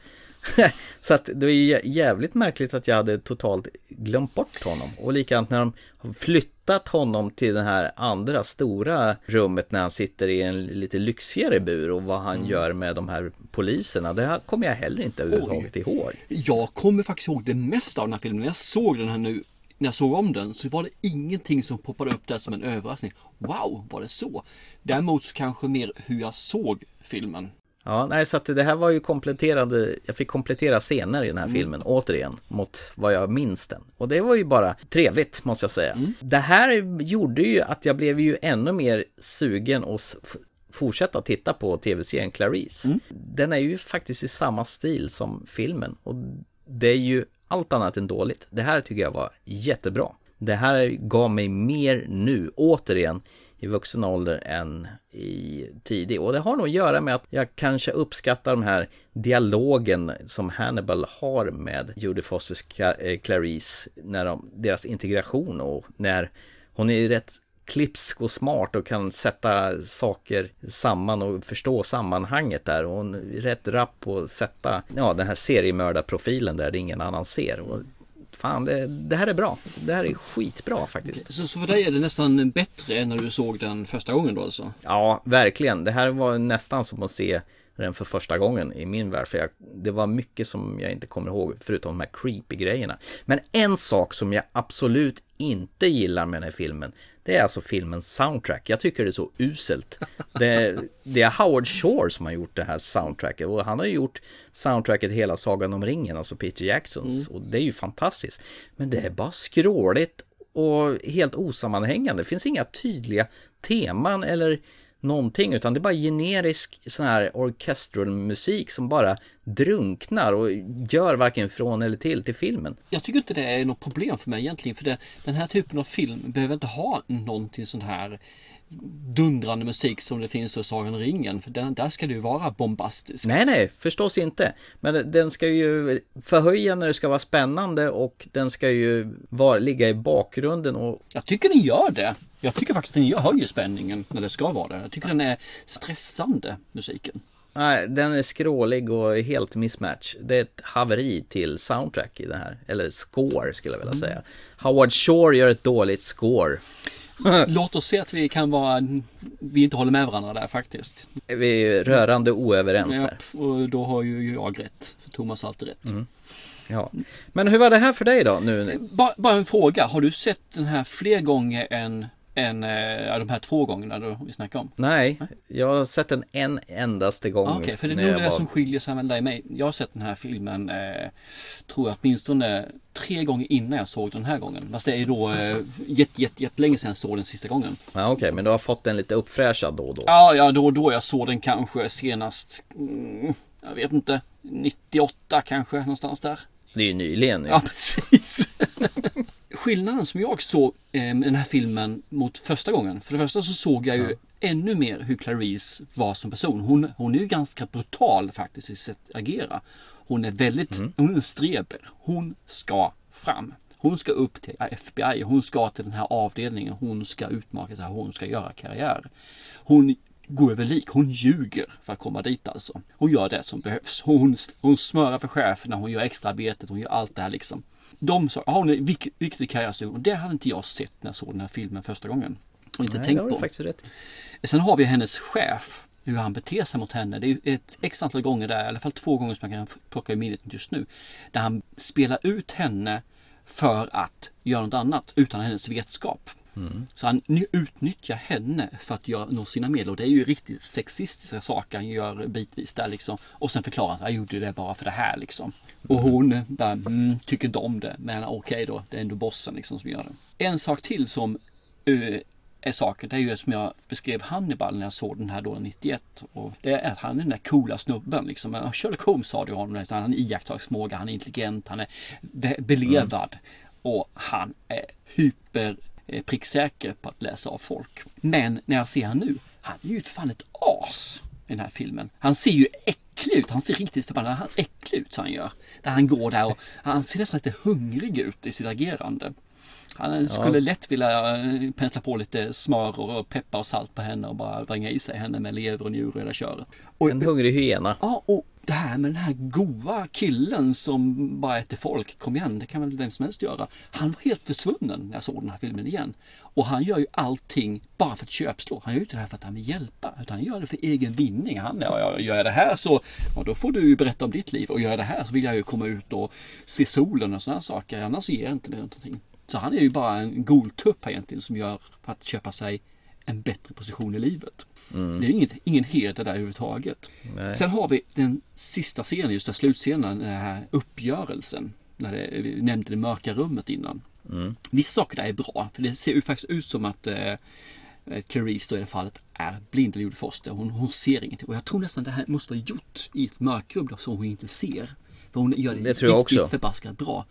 Så att det är jä- jävligt märkligt att jag hade totalt glömt bort honom. Och likadant när de har flyttat honom till det här andra stora rummet när han sitter i en lite lyxigare bur och vad han gör med de här poliserna. Det här kommer jag heller inte överhuvudtaget ihåg. Jag kommer faktiskt ihåg det mesta av den här filmen. Jag såg den här nu, när jag såg om den så var det ingenting som poppade upp där som en överraskning. Wow, var det så? Däremot så kanske mer hur jag såg filmen. Ja, nej, så att det här var ju kompletterande, jag fick komplettera scener i den här Mm. filmen återigen mot vad jag minns den. Och det var ju bara trevligt måste jag säga. Mm. Det här gjorde ju att jag blev ju ännu mer sugen och fortsätta titta på tv-serien Clarice. Mm. Den är ju faktiskt i samma stil som filmen och det är ju allt annat än dåligt. Det här tycker jag var jättebra. Det här gav mig mer nu, återigen, i vuxen ålder än i tidig. Och det har nog att göra med att jag kanske uppskattar de här dialogen som Hannibal har med Jodie Fosters eh, Clarice, när de, deras integration och när hon är rätt klipsk och smart och kan sätta saker samman och förstå sammanhanget där. Och hon är rätt rapp på att sätta ja, den här seriemördarprofilen där det ingen annan ser. Och fan det, det här är bra. Det här är skitbra faktiskt. Så, så för dig är det nästan bättre än när du såg den första gången då alltså? Ja, verkligen. Det här var nästan som att se den för första gången i min värld. För jag, det var mycket som jag inte kommer ihåg, förutom de här creepy grejerna. Men en sak som jag absolut inte gillar med den här filmen, det är alltså filmens soundtrack. Jag tycker det är så uselt. Det, det är Howard Shore som har gjort det här soundtracket och han har ju gjort soundtracket hela Sagan om ringen, alltså Peter Jacksons. Mm. Och det är ju fantastiskt. Men det är bara skråligt och helt osammanhängande. Det finns inga tydliga teman eller någonting utan det är bara generisk sån här orchestral musik som bara drunknar och gör varken från eller till till filmen. Jag tycker inte det är något problem för mig egentligen för det, den här typen av film behöver inte ha någonting sån här dundrande musik som det finns hos Sagan ringen. För den, där ska det ju vara bombastiskt. Nej, nej, förstås inte. Men den ska ju förhöja när det ska vara spännande och den ska ju vara, ligga i bakgrunden och... Jag tycker den gör det. Jag tycker faktiskt den gör, höjer spänningen när det ska vara det. Jag tycker den är stressande, musiken. Nej, den är skrålig och helt mismatch. Det är ett haveri till soundtrack i det här. Eller score skulle jag vilja Mm. säga. Howard Shore gör ett dåligt score. Låt oss se att vi kan vara, vi inte håller med varandra där faktiskt. Vi är rörande oöverens där. Ja, och då har ju jag rätt. För Thomas har alltid rätt. Mm. Ja. Men hur var det här för dig då? Nu? Bara, bara en fråga. Har du sett den här fler gånger än, än äh, de här två gångerna då vi snackade om? Nej, jag har sett den en endaste gång. Okej, okay, för det är nog det var- som skiljer sig mellan dig och mig. Jag har sett den här filmen, eh, tror jag åtminstone tre gånger innan jag såg den här gången. Fast det är då eh, jätte, jätte, jättelänge sedan jag såg den sista gången. Ja, Okej, men du har fått den lite uppfräschad då och då? Ja, ja då, då jag såg den kanske senast, mm, jag vet inte, 98 kanske någonstans där. Det är ju nyligen nu. Ja, precis. Skillnaden som jag såg eh, med den här filmen mot första gången. För det första så såg jag ju ännu mer hur Clarice var som person. Hon, hon är ju ganska brutal faktiskt i sitt agera. Hon är väldigt, hon är en streber. Hon ska fram. Hon ska upp till FBI, hon ska till den här avdelningen, hon ska utmärka sig, hon ska göra karriär. Hon går över lik, hon ljuger för att komma dit alltså. Hon gör det som behövs. Hon, hon smörar för cheferna, hon gör extraarbetet, hon gör allt det här liksom. De sa, ja, hon är vik- viktig karriärsugen och det hade inte jag sett när jag såg den här filmen första gången. Och inte Nej, tänkt på. faktiskt rätt. Sen har vi hennes chef, hur han beter sig mot henne. Det är ett x antal gånger där, i alla fall två gånger som jag kan plocka i minnet just nu. Där han spelar ut henne för att göra något annat utan hennes vetskap. Mm. Så han ny- utnyttjar henne för att göra, nå sina medel och det är ju riktigt sexistiska saker han gör bitvis där liksom. Och sen förklarar han att jag gjorde det bara för det här liksom. Och hon eh, bara, mm, tycker inte om det. Men okej då, det är ändå bossen liksom som gör det. En sak till som eh, är saken, det är ju som jag beskrev Hannibal när jag såg den här då 91. Och det är att han är den där coola snubben liksom. Sherlock Holmes sa det ju honom, han har iakttagelseförmåga, han är intelligent, han är be- belevad. Och han är hyper pricksäker på att läsa av folk. Men när jag ser han nu, han är ju fan ett as i den här filmen. Han ser ju äcklig ut, han ser riktigt förbannad han äcklig ut så han gör. Där han går där och han ser nästan lite hungrig ut i sitt agerande. Han skulle lätt vilja eh, pensla på lite smör och peppar och salt på henne och bara vränga i sig henne med lever och njure och hela köret. Och, En hungrig hyena. Ja, och det här med den här goa killen som bara äter folk, kom igen, det kan väl vem som helst göra. Han var helt försvunnen när jag såg den här filmen igen. Och han gör ju allting bara för att köpslå. Han gör ju inte det här för att han vill hjälpa, utan han gör det för egen vinning. Han, ja, ja, gör jag det här så, ja, då får du ju berätta om ditt liv. Och gör jag det här så vill jag ju komma ut och se solen och sådana saker. Annars ger jag inte det någonting. Så han är ju bara en goltupp här egentligen som gör för att köpa sig en bättre position i livet. Mm. Det är inget, ingen heder där överhuvudtaget. Nej. Sen har vi den sista scenen, just den slutscenen, den här uppgörelsen. När det, vi nämnde det mörka rummet innan. Mm. Vissa saker där är bra, för det ser ju faktiskt ut som att eh, Clarice då i det fallet är blind eller Foster. Hon, hon ser ingenting. Och jag tror nästan det här måste vara gjort i ett mörkrum då, så hon inte ser. För hon gör det, Det tror jag riktigt också. förbaskat bra.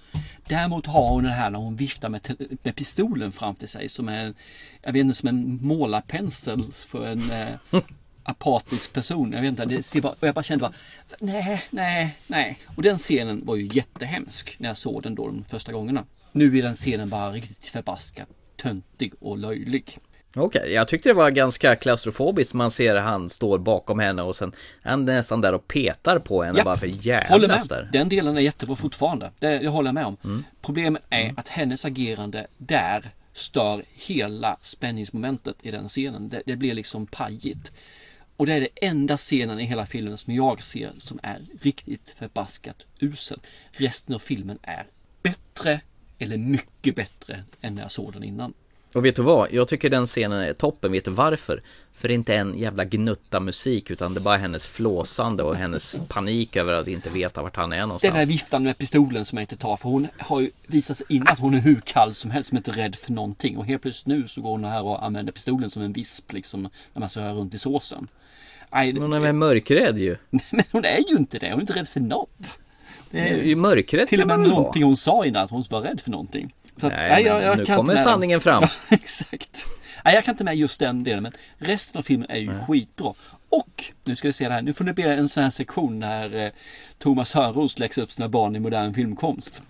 Däremot har hon det här när hon viftar med, med pistolen framför sig som en, jag vet inte, som en målarpensel för en eh, apatisk person. Jag vet inte, det ser bara, och jag bara kände bara, nej, nej, nej. Och den scenen var ju jättehemsk när jag såg den då de första gångerna. Nu är den scenen bara riktigt förbaskat töntig och löjlig. Okej, jag tyckte det var ganska klaustrofobiskt. Man ser han står bakom henne och sen är han nästan där och petar på henne Japp. bara för Håller jävlas med. där. Den delen är jättebra fortfarande. Det, det håller jag med om. Mm. Problemet är att hennes agerande där stör hela spänningsmomentet i den scenen. Det, det blir liksom pajigt. Och det är det enda scenen i hela filmen som jag ser som är riktigt förbaskat usel. Resten av filmen är bättre eller mycket bättre än när jag såg den innan. Och vet du vad? Jag tycker den scenen är toppen. Vet du varför? För det är inte en jävla gnutta musik utan det är bara hennes flåsande och hennes panik över att inte veta vart han är Den någonstans. där viftan med pistolen som jag inte tar för hon har ju visat sig innan att hon är hur kall som helst som inte är rädd för någonting och helt plötsligt nu så går hon här och använder pistolen som en visp liksom när man rör runt i såsen. Men hon är väl mörkrädd ju? Men hon är ju inte det, hon är inte rädd för något. Det är ju mörkrädd Till och med någonting hon sa innan att hon var rädd för någonting. Så att, Nej, men nu kan kommer sanningen fram. Ja, exakt. Nej, jag kan inte med just den delen men resten av filmen är ju skitbra. Och nu ska vi se det här, nu får det bli en sån här sektion när eh, Thomas Hörros läxar upp sina barn i modern filmkonst.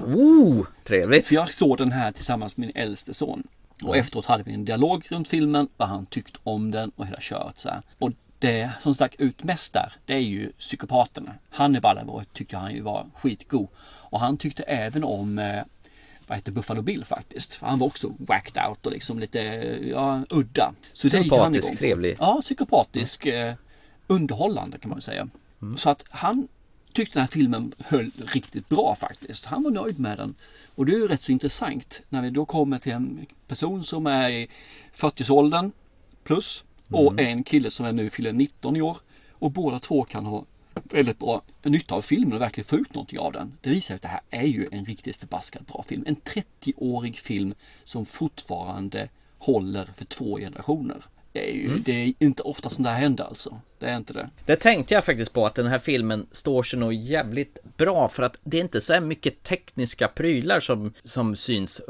Oh, trevligt. För jag såg den här tillsammans med min äldste son. Och efteråt hade vi en dialog runt filmen, vad han tyckt om den och hela köret så här. Och det som stack ut mest där, det är ju psykopaterna. Hannibal tyckte han ju var skitgod. Och han tyckte även om eh, vad heter Buffalo Bill faktiskt. Han var också whacked out och liksom lite ja, udda. Så på. trevlig. Ja, psykopatisk. Eh, underhållande kan man säga. Så att han tyckte den här filmen höll riktigt bra faktiskt. Han var nöjd med den. Och det är ju rätt så intressant när vi då kommer till en person som är i 40-årsåldern plus och en kille som är nu fyller 19 i år. Och båda två kan ha väldigt bra nytta av filmen och verkligen få ut någonting av den. Det visar att det här är ju en riktigt förbaskat bra film. En 30-årig film som fortfarande håller för två generationer. Det är ju det är inte ofta som det här händer alltså. Det är inte det. Det tänkte jag faktiskt på att den här filmen står sig nog jävligt bra för att det är inte så här mycket tekniska prylar som, som syns.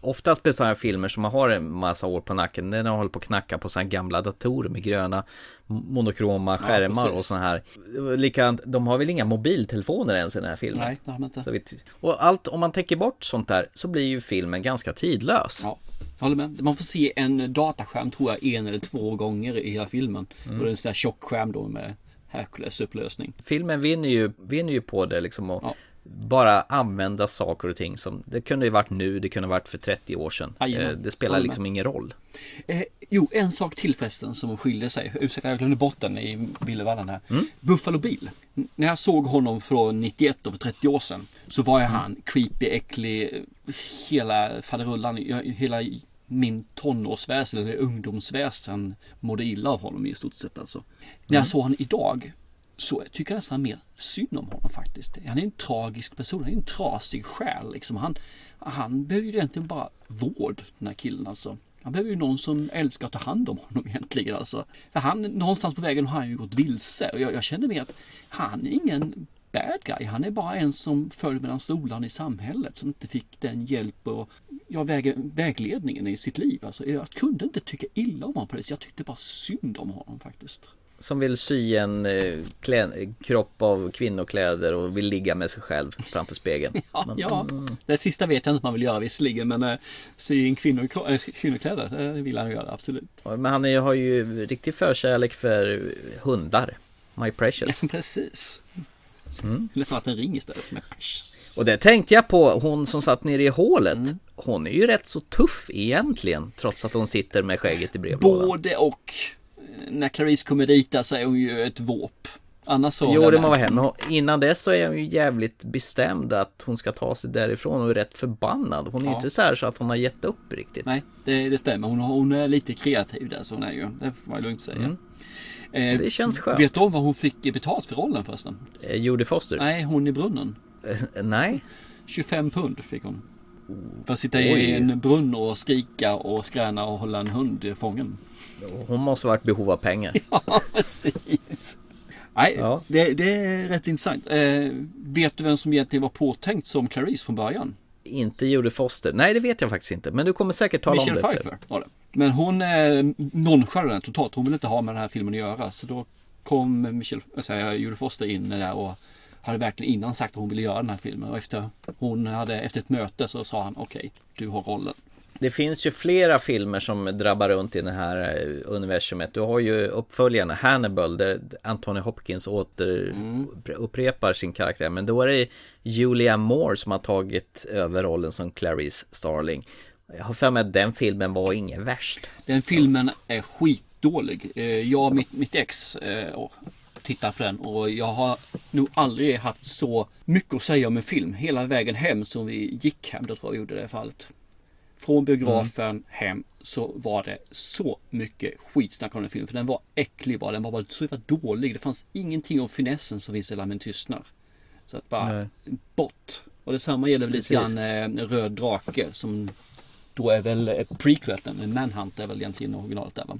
Oftast med sådana här filmer som man har en massa år på nacken, den håller på att knacka på sådana gamla datorer med gröna monokroma skärmar precis. och sådana här. Likadant, de har väl inga mobiltelefoner ens i den här filmen? Nej, det har man inte. Vitt- och allt, om man tänker bort sånt där så blir ju filmen ganska tidlös. Ja, jag håller med. Man får se en dataskärm tror jag en eller två gånger i hela filmen. Mm. Och det är en sån där tjock skärm då med Hercules upplösning. Filmen vinner ju, vinner ju på det liksom att bara använda saker och ting som det kunde ju varit nu, det kunde varit för 30 år sedan. Eh, Det spelar Håller liksom ingen roll. Eh, jo, en sak till förresten som skiljer sig. Ursäkta, jag glömde bort den i Villevallen här. Mm. Buffalo Bill. N- När jag såg honom från 91 och för 30 år sedan så var ju han creepy, äcklig, hela faderullan, jag- hela min tonårsväsen eller ungdomsväsen mådde illa av honom i stort sett alltså. När jag Mm. såg honom idag så tycker jag nästan mer synd om honom faktiskt. Han är en tragisk person, han är en trasig själ liksom. Han, han behöver ju egentligen bara vård den här killen alltså. Han behöver ju någon som älskar att ta hand om honom egentligen alltså. För han, någonstans på vägen har han ju gått vilse och jag, jag känner mer att han är ingen bad guy. Han är bara en som föll mellan stolarna i samhället som inte fick den hjälp och ja, väg, vägledningen i sitt liv. Alltså, jag kunde inte tycka illa om honom på det. Jag tyckte bara synd om honom faktiskt. Som vill sy en eh, klä, kropp av kvinnokläder och vill ligga med sig själv framför spegeln. Ja, Men- ja. det sista vet jag inte om man vill göra visserligen men äh, sy in kvinnor, äh, kvinnokläder, det vill han göra absolut. Men han är, har ju riktig förkärlek för hundar. My precious. Precis. Mm. Eller som att en ring istället. Med. Och det tänkte jag på, hon som satt nere i hålet. Mm. Hon är ju rätt så tuff egentligen, trots att hon sitter med skägget i brevlådan. Både och. När Clarice kommer dit där så är hon ju ett våp. Annars så... Jo, det må vara henne. Och Innan dess så är hon ju jävligt bestämd att hon ska ta sig därifrån och är rätt förbannad. Hon är ju Ja. inte så här så att hon har gett upp riktigt. Nej, det, det stämmer. Hon, hon är lite kreativ där så hon är ju. Det får man lugnt säga. Mm. Eh, Det känns skönt. Vet du om vad hon fick betalt för rollen förresten? Eh, Jodie Foster? Nej, hon i brunnen. Eh, Nej. 25 pund fick hon. För att sitta i en brunn och skrika och skräna och hålla en hund fången. Hon måste varit i behov av pengar. Ja, precis. Nej, Ja. det, det är rätt intressant. Eh, vet du vem som egentligen var påtänkt som Clarice från början? Inte Jodie Foster. Nej, det vet jag faktiskt inte. Men du kommer säkert tala Michelle om det. Pfeiffer var det. Men hon eh, nonchalerade den totalt. Hon ville inte ha med den här filmen att göra. Så då kom Michelle, alltså, Jodie Foster in där och hade verkligen innan sagt att hon ville göra den här filmen. Och efter, hon hade, efter ett möte så sa han okej, du har rollen. Det finns ju flera filmer som drabbar runt i det här eh, universumet. Du har ju uppföljaren Hannibal där Anthony Hopkins åter Mm. upprepar sin karaktär. Men då är det Julia Moore som har tagit över rollen som Clarice Starling. Jag har för mig att den filmen var ingen värst. Den filmen är skitdålig. Eh, Jag och mitt, mitt ex eh, och tittar på den och jag har nog aldrig haft så mycket att säga om en film hela vägen hem som vi gick hem. Det tror jag gjorde det fallet. Från biografen hem så var det så mycket skitsnack om den filmen. För den var äcklig bara. Den var bara så jävla dålig. Det fanns ingenting om finessen som finns i Lammen tystnar. Så att bara Nej. bort. Och detsamma gäller väl lite grann eh, Röd Drake som då är väl eh, prequelten, Manhunt är väl egentligen originalet där va?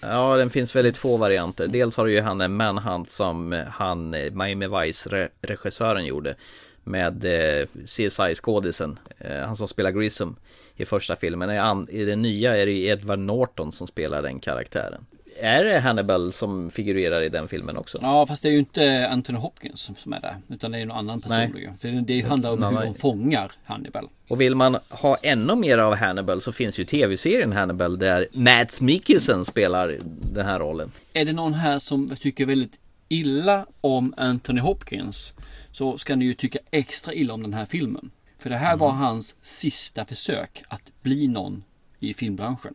Ja, den finns väldigt få varianter. Dels har du ju han en Manhunt som eh, han, Miami Vice-regissören gjorde med eh, CSI-skådisen, eh, han som spelar Grissom i första filmen. I, an, I den nya är det ju Edward Norton som spelar den karaktären. Är det Hannibal som figurerar i den filmen också? Ja fast det är ju inte Anthony Hopkins som- är där. Utan det är någon annan person. Nej. För det, det handlar om hur de fångar Hannibal. Och vill man ha ännu mer av Hannibal så finns ju tv-serien Hannibal där Mads Mikkelsen spelar den här rollen. Är det någon här som tycker väldigt illa om Anthony Hopkins så ska ni ju tycka extra illa om den här filmen. För det här var hans sista försök att bli någon i filmbranschen.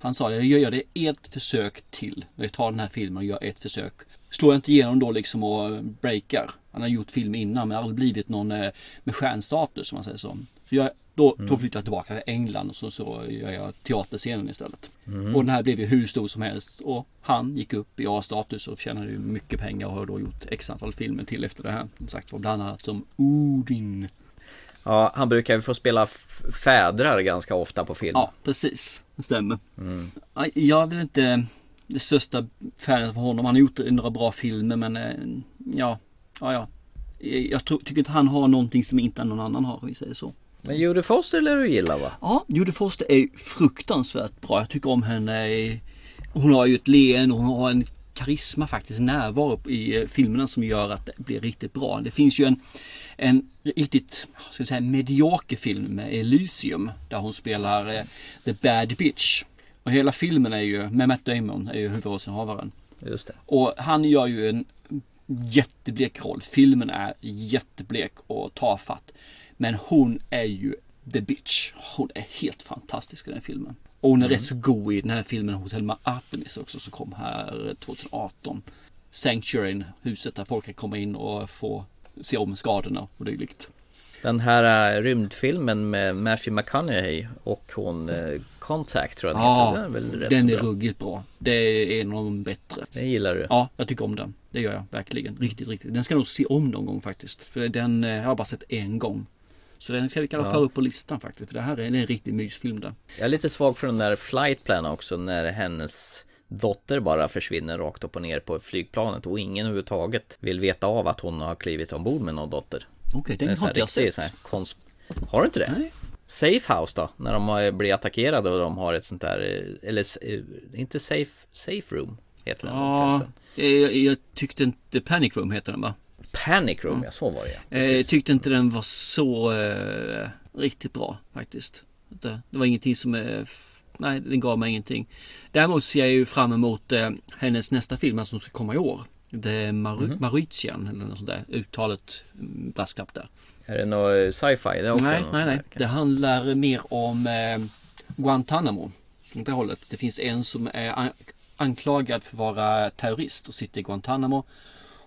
Han sa jag gör det ett försök till. Jag tar den här filmen och gör ett försök. Slår jag inte igenom då liksom och breakar. Han har gjort film innan men aldrig blivit någon eh, med stjärnstatus om man säger så. så jag, då, då flyttar jag tillbaka till England och så, så gör jag teaterscenen istället. Mm. Och den här blev ju hur stor som helst. Och han gick upp i A-status och tjänade ju mycket pengar och har då gjort x antal filmer till efter det här. Som sagt var bland annat som Odin. Ja, han brukar ju få spela fädrar ganska ofta på film. Ja, precis. Det stämmer. Ja, Jag vill inte det största färgen för honom. Han har gjort några bra filmer men eh, ja, ja, ja. Jag tror, tycker inte han har någonting som inte någon annan har, om vi säger så. Men Jodie Foster lär du gilla va? Ja, Jodie Foster är fruktansvärt bra. Jag tycker om henne. Hon har ju ett leende och hon har en karisma faktiskt, närvaro i eh, filmerna som gör att det blir riktigt bra. Det finns ju en, en riktigt, ska jag säga, medioker film med Elysium där hon spelar eh, The Bad Bitch. Och hela filmen är ju, med Matt Damon, är ju huvudrollsinnehavaren. Just det. Och han gör ju en jätteblek roll. Filmen är jätteblek och tafatt. Men hon är ju the bitch. Hon är helt fantastisk i den filmen. Och hon är Mm. rätt så god i den här filmen Hotell Artemis också som kom här 2018. Sanctuary, huset där folk kan komma in och få se om skadorna och dylikt. Den här äh, rymdfilmen med Matthew McConaughey och hon äh, Contact tror jag den Ja, heter. Den är väl rätt den är bra. ruggigt bra. Det är en av de bättre. Den gillar du? Ja, jag tycker om den. Det gör jag verkligen. Riktigt, riktigt. Den ska jag nog se om någon gång faktiskt. För den eh, har jag bara sett en gång. Så den ska vi kanske Ja. föra upp på listan faktiskt. För det här är en riktig mysfilm där. Jag är lite svag för den där flight plan också när hennes dotter bara försvinner rakt upp och ner på flygplanet och ingen överhuvudtaget vill veta av att hon har klivit ombord med någon dotter. Okej, den är så har inte jag sett. Har du inte det? Nej. Safe House då? När de blir attackerade och de har ett sånt där, eh, eller eh, inte safe, safe room heter den Ja, förresten. jag, jag tyckte inte Panic Room heter den va? Panic Room, ja så var det ja. Eh, Jag tyckte inte den var så eh, riktigt bra faktiskt. Det, det var ingenting som är... Nej, den gav mig ingenting. Däremot ser jag ju fram emot eh, hennes nästa film alltså, som ska komma i år. Är Mar- Mhm. Mauritian eller något sånt där. Uttalet mm, brasklapp där. Är det något sci-fi? Det är också nej, nej, nej. där, Det handlar mer om eh, Guantanamo. Åt det hållet. Det finns en som är an- anklagad för att vara terrorist och sitter i Guantanamo.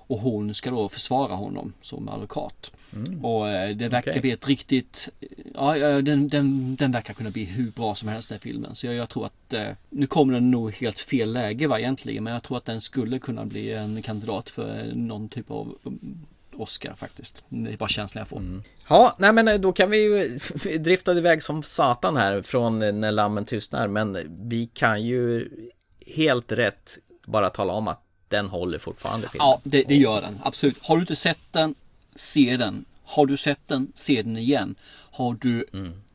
Och hon ska då försvara honom som advokat. Mm. Och eh, det verkar Okej. bli ett riktigt... Ja, den, den, den verkar kunna bli hur bra som helst den filmen. Så jag, jag tror att... Eh, nu kommer den nog helt fel läge va egentligen. Men jag tror att den skulle kunna bli en kandidat för någon typ av um, Oscar faktiskt. Det är bara känslan jag får. Mm. Ja, nej men då kan vi ju drifta iväg som satan här från när lammen tystnar. Men vi kan ju helt rätt bara tala om att den håller fortfarande filmen. Ja, det, det gör den. Absolut. Har du inte sett den, se den. Har du sett den, se den igen. Har du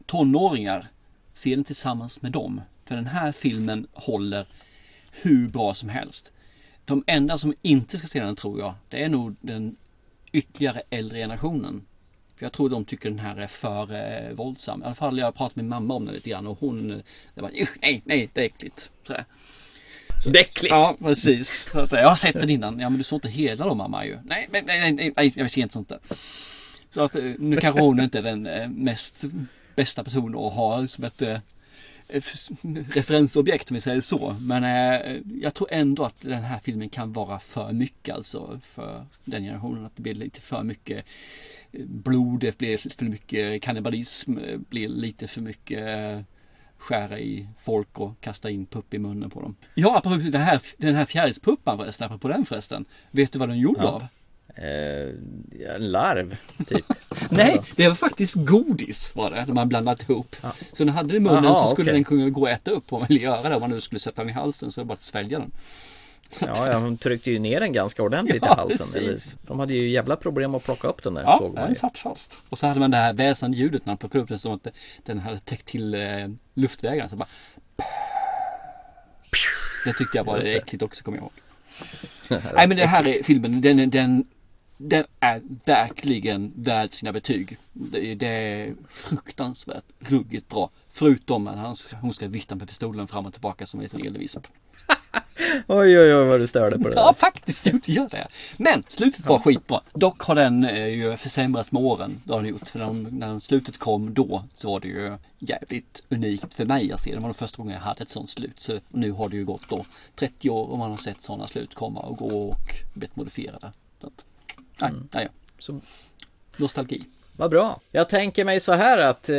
tonåringar, se den tillsammans med dem. För den här filmen håller hur bra som helst. De enda som inte ska se den tror jag, det är nog den ytterligare äldre generationen. För jag tror de tycker den här är för eh, våldsam. I alla fall jag har pratat med mamma om den lite grann och hon, eh, det var, "Usch, nej, nej, det är äckligt. Så, så, det är äckligt? Ja, precis. Så att, jag har sett den innan. Ja, men du såg inte hela då mamma ju. Nej, nej, nej, nej, nej jag ser inte sånt där. Så att eh, nu kanske hon inte är den eh, mest bästa personen att ha som ett eh, referensobjekt om vi säger så. Men eh, jag tror ändå att den här filmen kan vara för mycket alltså för den generationen. Att det blir lite för mycket blod, det blir för mycket kannibalism, det blir lite för mycket eh, skära i folk och kasta in pupp i munnen på dem. Ja, apropå den här, den här fjärilspuppan förresten, apropå den förresten. Vet du vad den är gjord Ja. av? Eh, en larv, typ. Nej, det var faktiskt godis var det, de man blandat ihop. Så när hade den i munnen Aha, så skulle okej. den kunna gå och äta upp om man ville göra det. Om man nu skulle sätta den i halsen så är det bara att svälja den. Ja, ja, hon tryckte ju ner den ganska ordentligt Ja, i halsen. Eller, de hade ju jävla problem att plocka upp den där, Ja, såg man den ju. satt fast. Och så hade man det här väsande ljudet när man plockade upp den som att den hade täckt till eh, luftvägarna. Så bara... Det tyckte jag var det. äckligt också, kommer jag ihåg. Nej men det här är filmen, den, den, den är verkligen värd sina betyg. Det, det är fruktansvärt ruggigt bra. Förutom att han, hon ska vifta med pistolen fram och tillbaka som en liten elvisp. Oj, oj, oj vad du störde på det Ja, där. faktiskt. Gör det. Men slutet var skitbra. Dock har den eh, ju försämrats med åren. Det har den gjort. För när, när slutet kom då så var det ju jävligt unikt för mig att se. Det var den första gången jag hade ett sånt slut. Så nu har det ju gått då 30 år och man har sett sådana slut komma och gå och blivit modifierade. Så att, nej, Mm. nej, ja. Så- Nostalgi. Vad bra. Jag tänker mig så här att eh,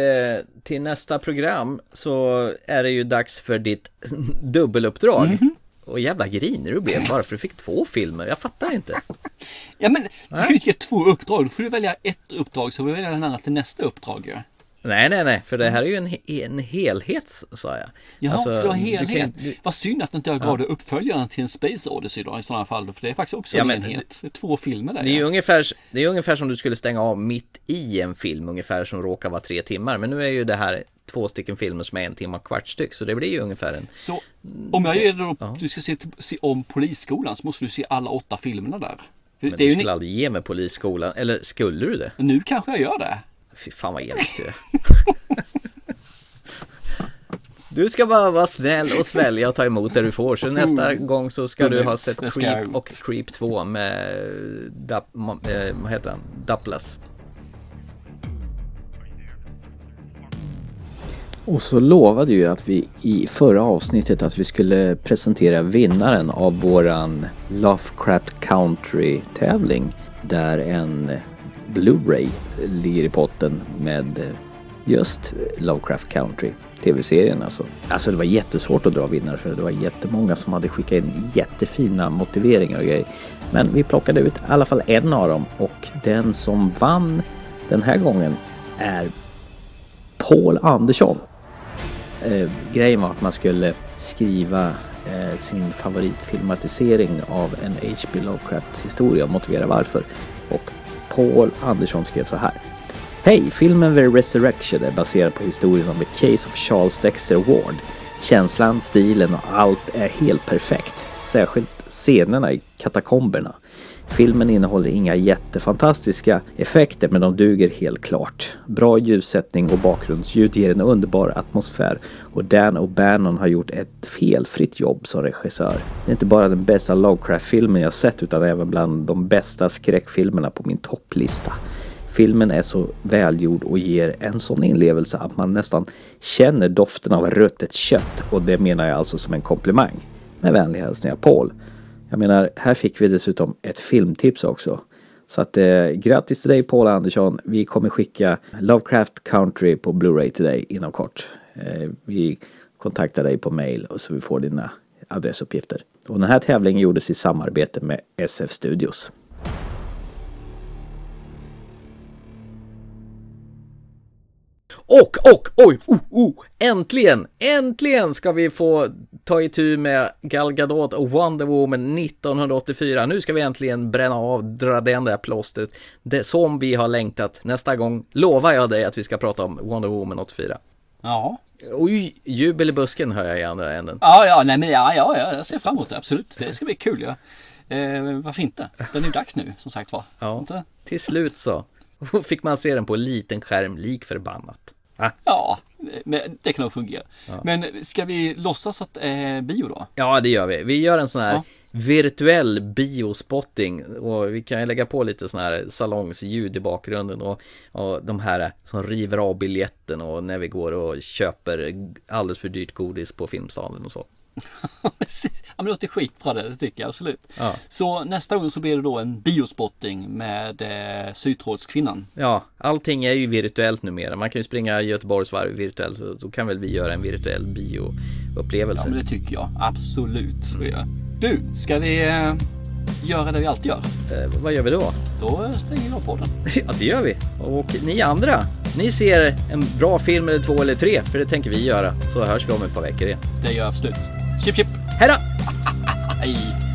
till nästa program så är det ju dags för ditt dubbeluppdrag. Mhm. Och jävla griner du blev bara för du fick två filmer. Jag fattar inte. Ja men du kan ju ge två uppdrag. Då får du välja ett uppdrag så får du välja den andra till nästa uppdrag ju. Nej, nej, nej, för det här är ju en, en helhet, sa jag. Jaha, Alltså, ska kan ju- helhet? du- Vad synd att inte jag Ja. gav dig uppföljaren till en Space Odyssey då i sådana fall. För det är faktiskt också Ja, en men enhet. Det är två filmer där. Det är ju ja. ungefär, det är ungefär som du skulle stänga av mitt i en film, ungefär som råkar vara tre timmar. Men nu är ju det här två stycken filmer som är en timme och kvart styck, så det blir ju ungefär en... Så om jag ger dig då, du ska se, se om Polisskolan så måste du se alla åtta filmerna där. Men det du skulle ni- aldrig ge mig Polisskolan, eller skulle du det? Nu kanske jag gör det. Fy fan vad elakt du är. Du ska bara vara snäll och svälja och ta emot det du får. Så nästa gång så ska du ha sett Creep och Creep 2 med, Dap, eh, vad heter han, Daplas. Och så lovade ju att vi i förra avsnittet att vi skulle presentera vinnaren av våran Lovecraft Country tävling. Där en Blu-ray ligger i potten med just Lovecraft Country tv-serien alltså. Alltså det var jättesvårt att dra vinnare för det var jättemånga som hade skickat in jättefina motiveringar och grejer. Men vi plockade ut i alla fall en av dem och den som vann den här gången är Paul Andersson. Eh, grejen var att man skulle skriva eh, sin favoritfilmatisering av en H.P. Lovecraft historia och motivera varför. Och Paul Andersson skrev så här. Hej! Filmen The Resurrection är baserad på historien om The Case of Charles Dexter Ward. Känslan, stilen och allt är helt perfekt. Särskilt scenerna i katakomberna. Filmen innehåller inga jättefantastiska effekter men de duger helt klart. Bra ljussättning och bakgrundsljud ger en underbar atmosfär och Dan O'Bannon har gjort ett felfritt jobb som regissör. Det är inte bara den bästa Lovecraft-filmen jag sett utan även bland de bästa skräckfilmerna på min topplista. Filmen är så välgjord och ger en sån inlevelse att man nästan känner doften av ruttet kött och det menar jag alltså som en komplimang. Med vänliga hälsningar Paul. Jag menar, här fick vi dessutom ett filmtips också. Så att eh, grattis till dig Paul Andersson. Vi kommer skicka Lovecraft Country på Blu-ray till dig inom kort. Eh, vi kontaktar dig på mail och så vi får dina adressuppgifter. Och den här tävlingen gjordes i samarbete med SF Studios. Och, och, oj, oh, oh, äntligen, äntligen ska vi få ta itu med Gal Gadot och Wonder Woman 1984. Nu ska vi äntligen bränna av, dra den där plåstret. Det som vi har längtat. Nästa gång lovar jag dig att vi ska prata om Wonder Woman 84. Ja. Oj, jubel i busken hör jag i andra änden. Ja, ja, nej men ja, ja, ja, jag ser fram emot det, absolut. Det ska bli kul ja. Eh, varför inte? Den är ju dags nu, som sagt var. Ja, Inte? till slut så. Och fick man se den på en liten skärm lik förbannat. Ah. Ja, men det kan nog fungera. Men ska vi låtsas att det är bio då? Ja, det gör vi. Vi gör en sån här Ja. virtuell biospotting och vi kan lägga på lite sån här salongsljud i bakgrunden och, och de här som river av biljetten och när vi går och köper alldeles för dyrt godis på Filmstaden och så. Precis. Ja, men det låter skitbra det, det tycker jag absolut. Ja. Så nästa gång så blir det då en biospotting med eh, Sytrådskvinnan. Ja, allting är ju virtuellt numera. Man kan ju springa Göteborgsvarv virtuellt, så då kan väl vi göra en virtuell bioupplevelse. Ja, men det tycker jag absolut. Jag. Du, ska vi eh, göra det vi alltid gör? Eh, vad gör vi då? Då stänger jag podden. Ja, det gör vi. Och ni andra, ni ser en bra film eller två eller tre, för det tänker vi göra. Så hörs vi om ett par veckor igen. Det gör jag absolut. Chip chip! Hej då! Hej!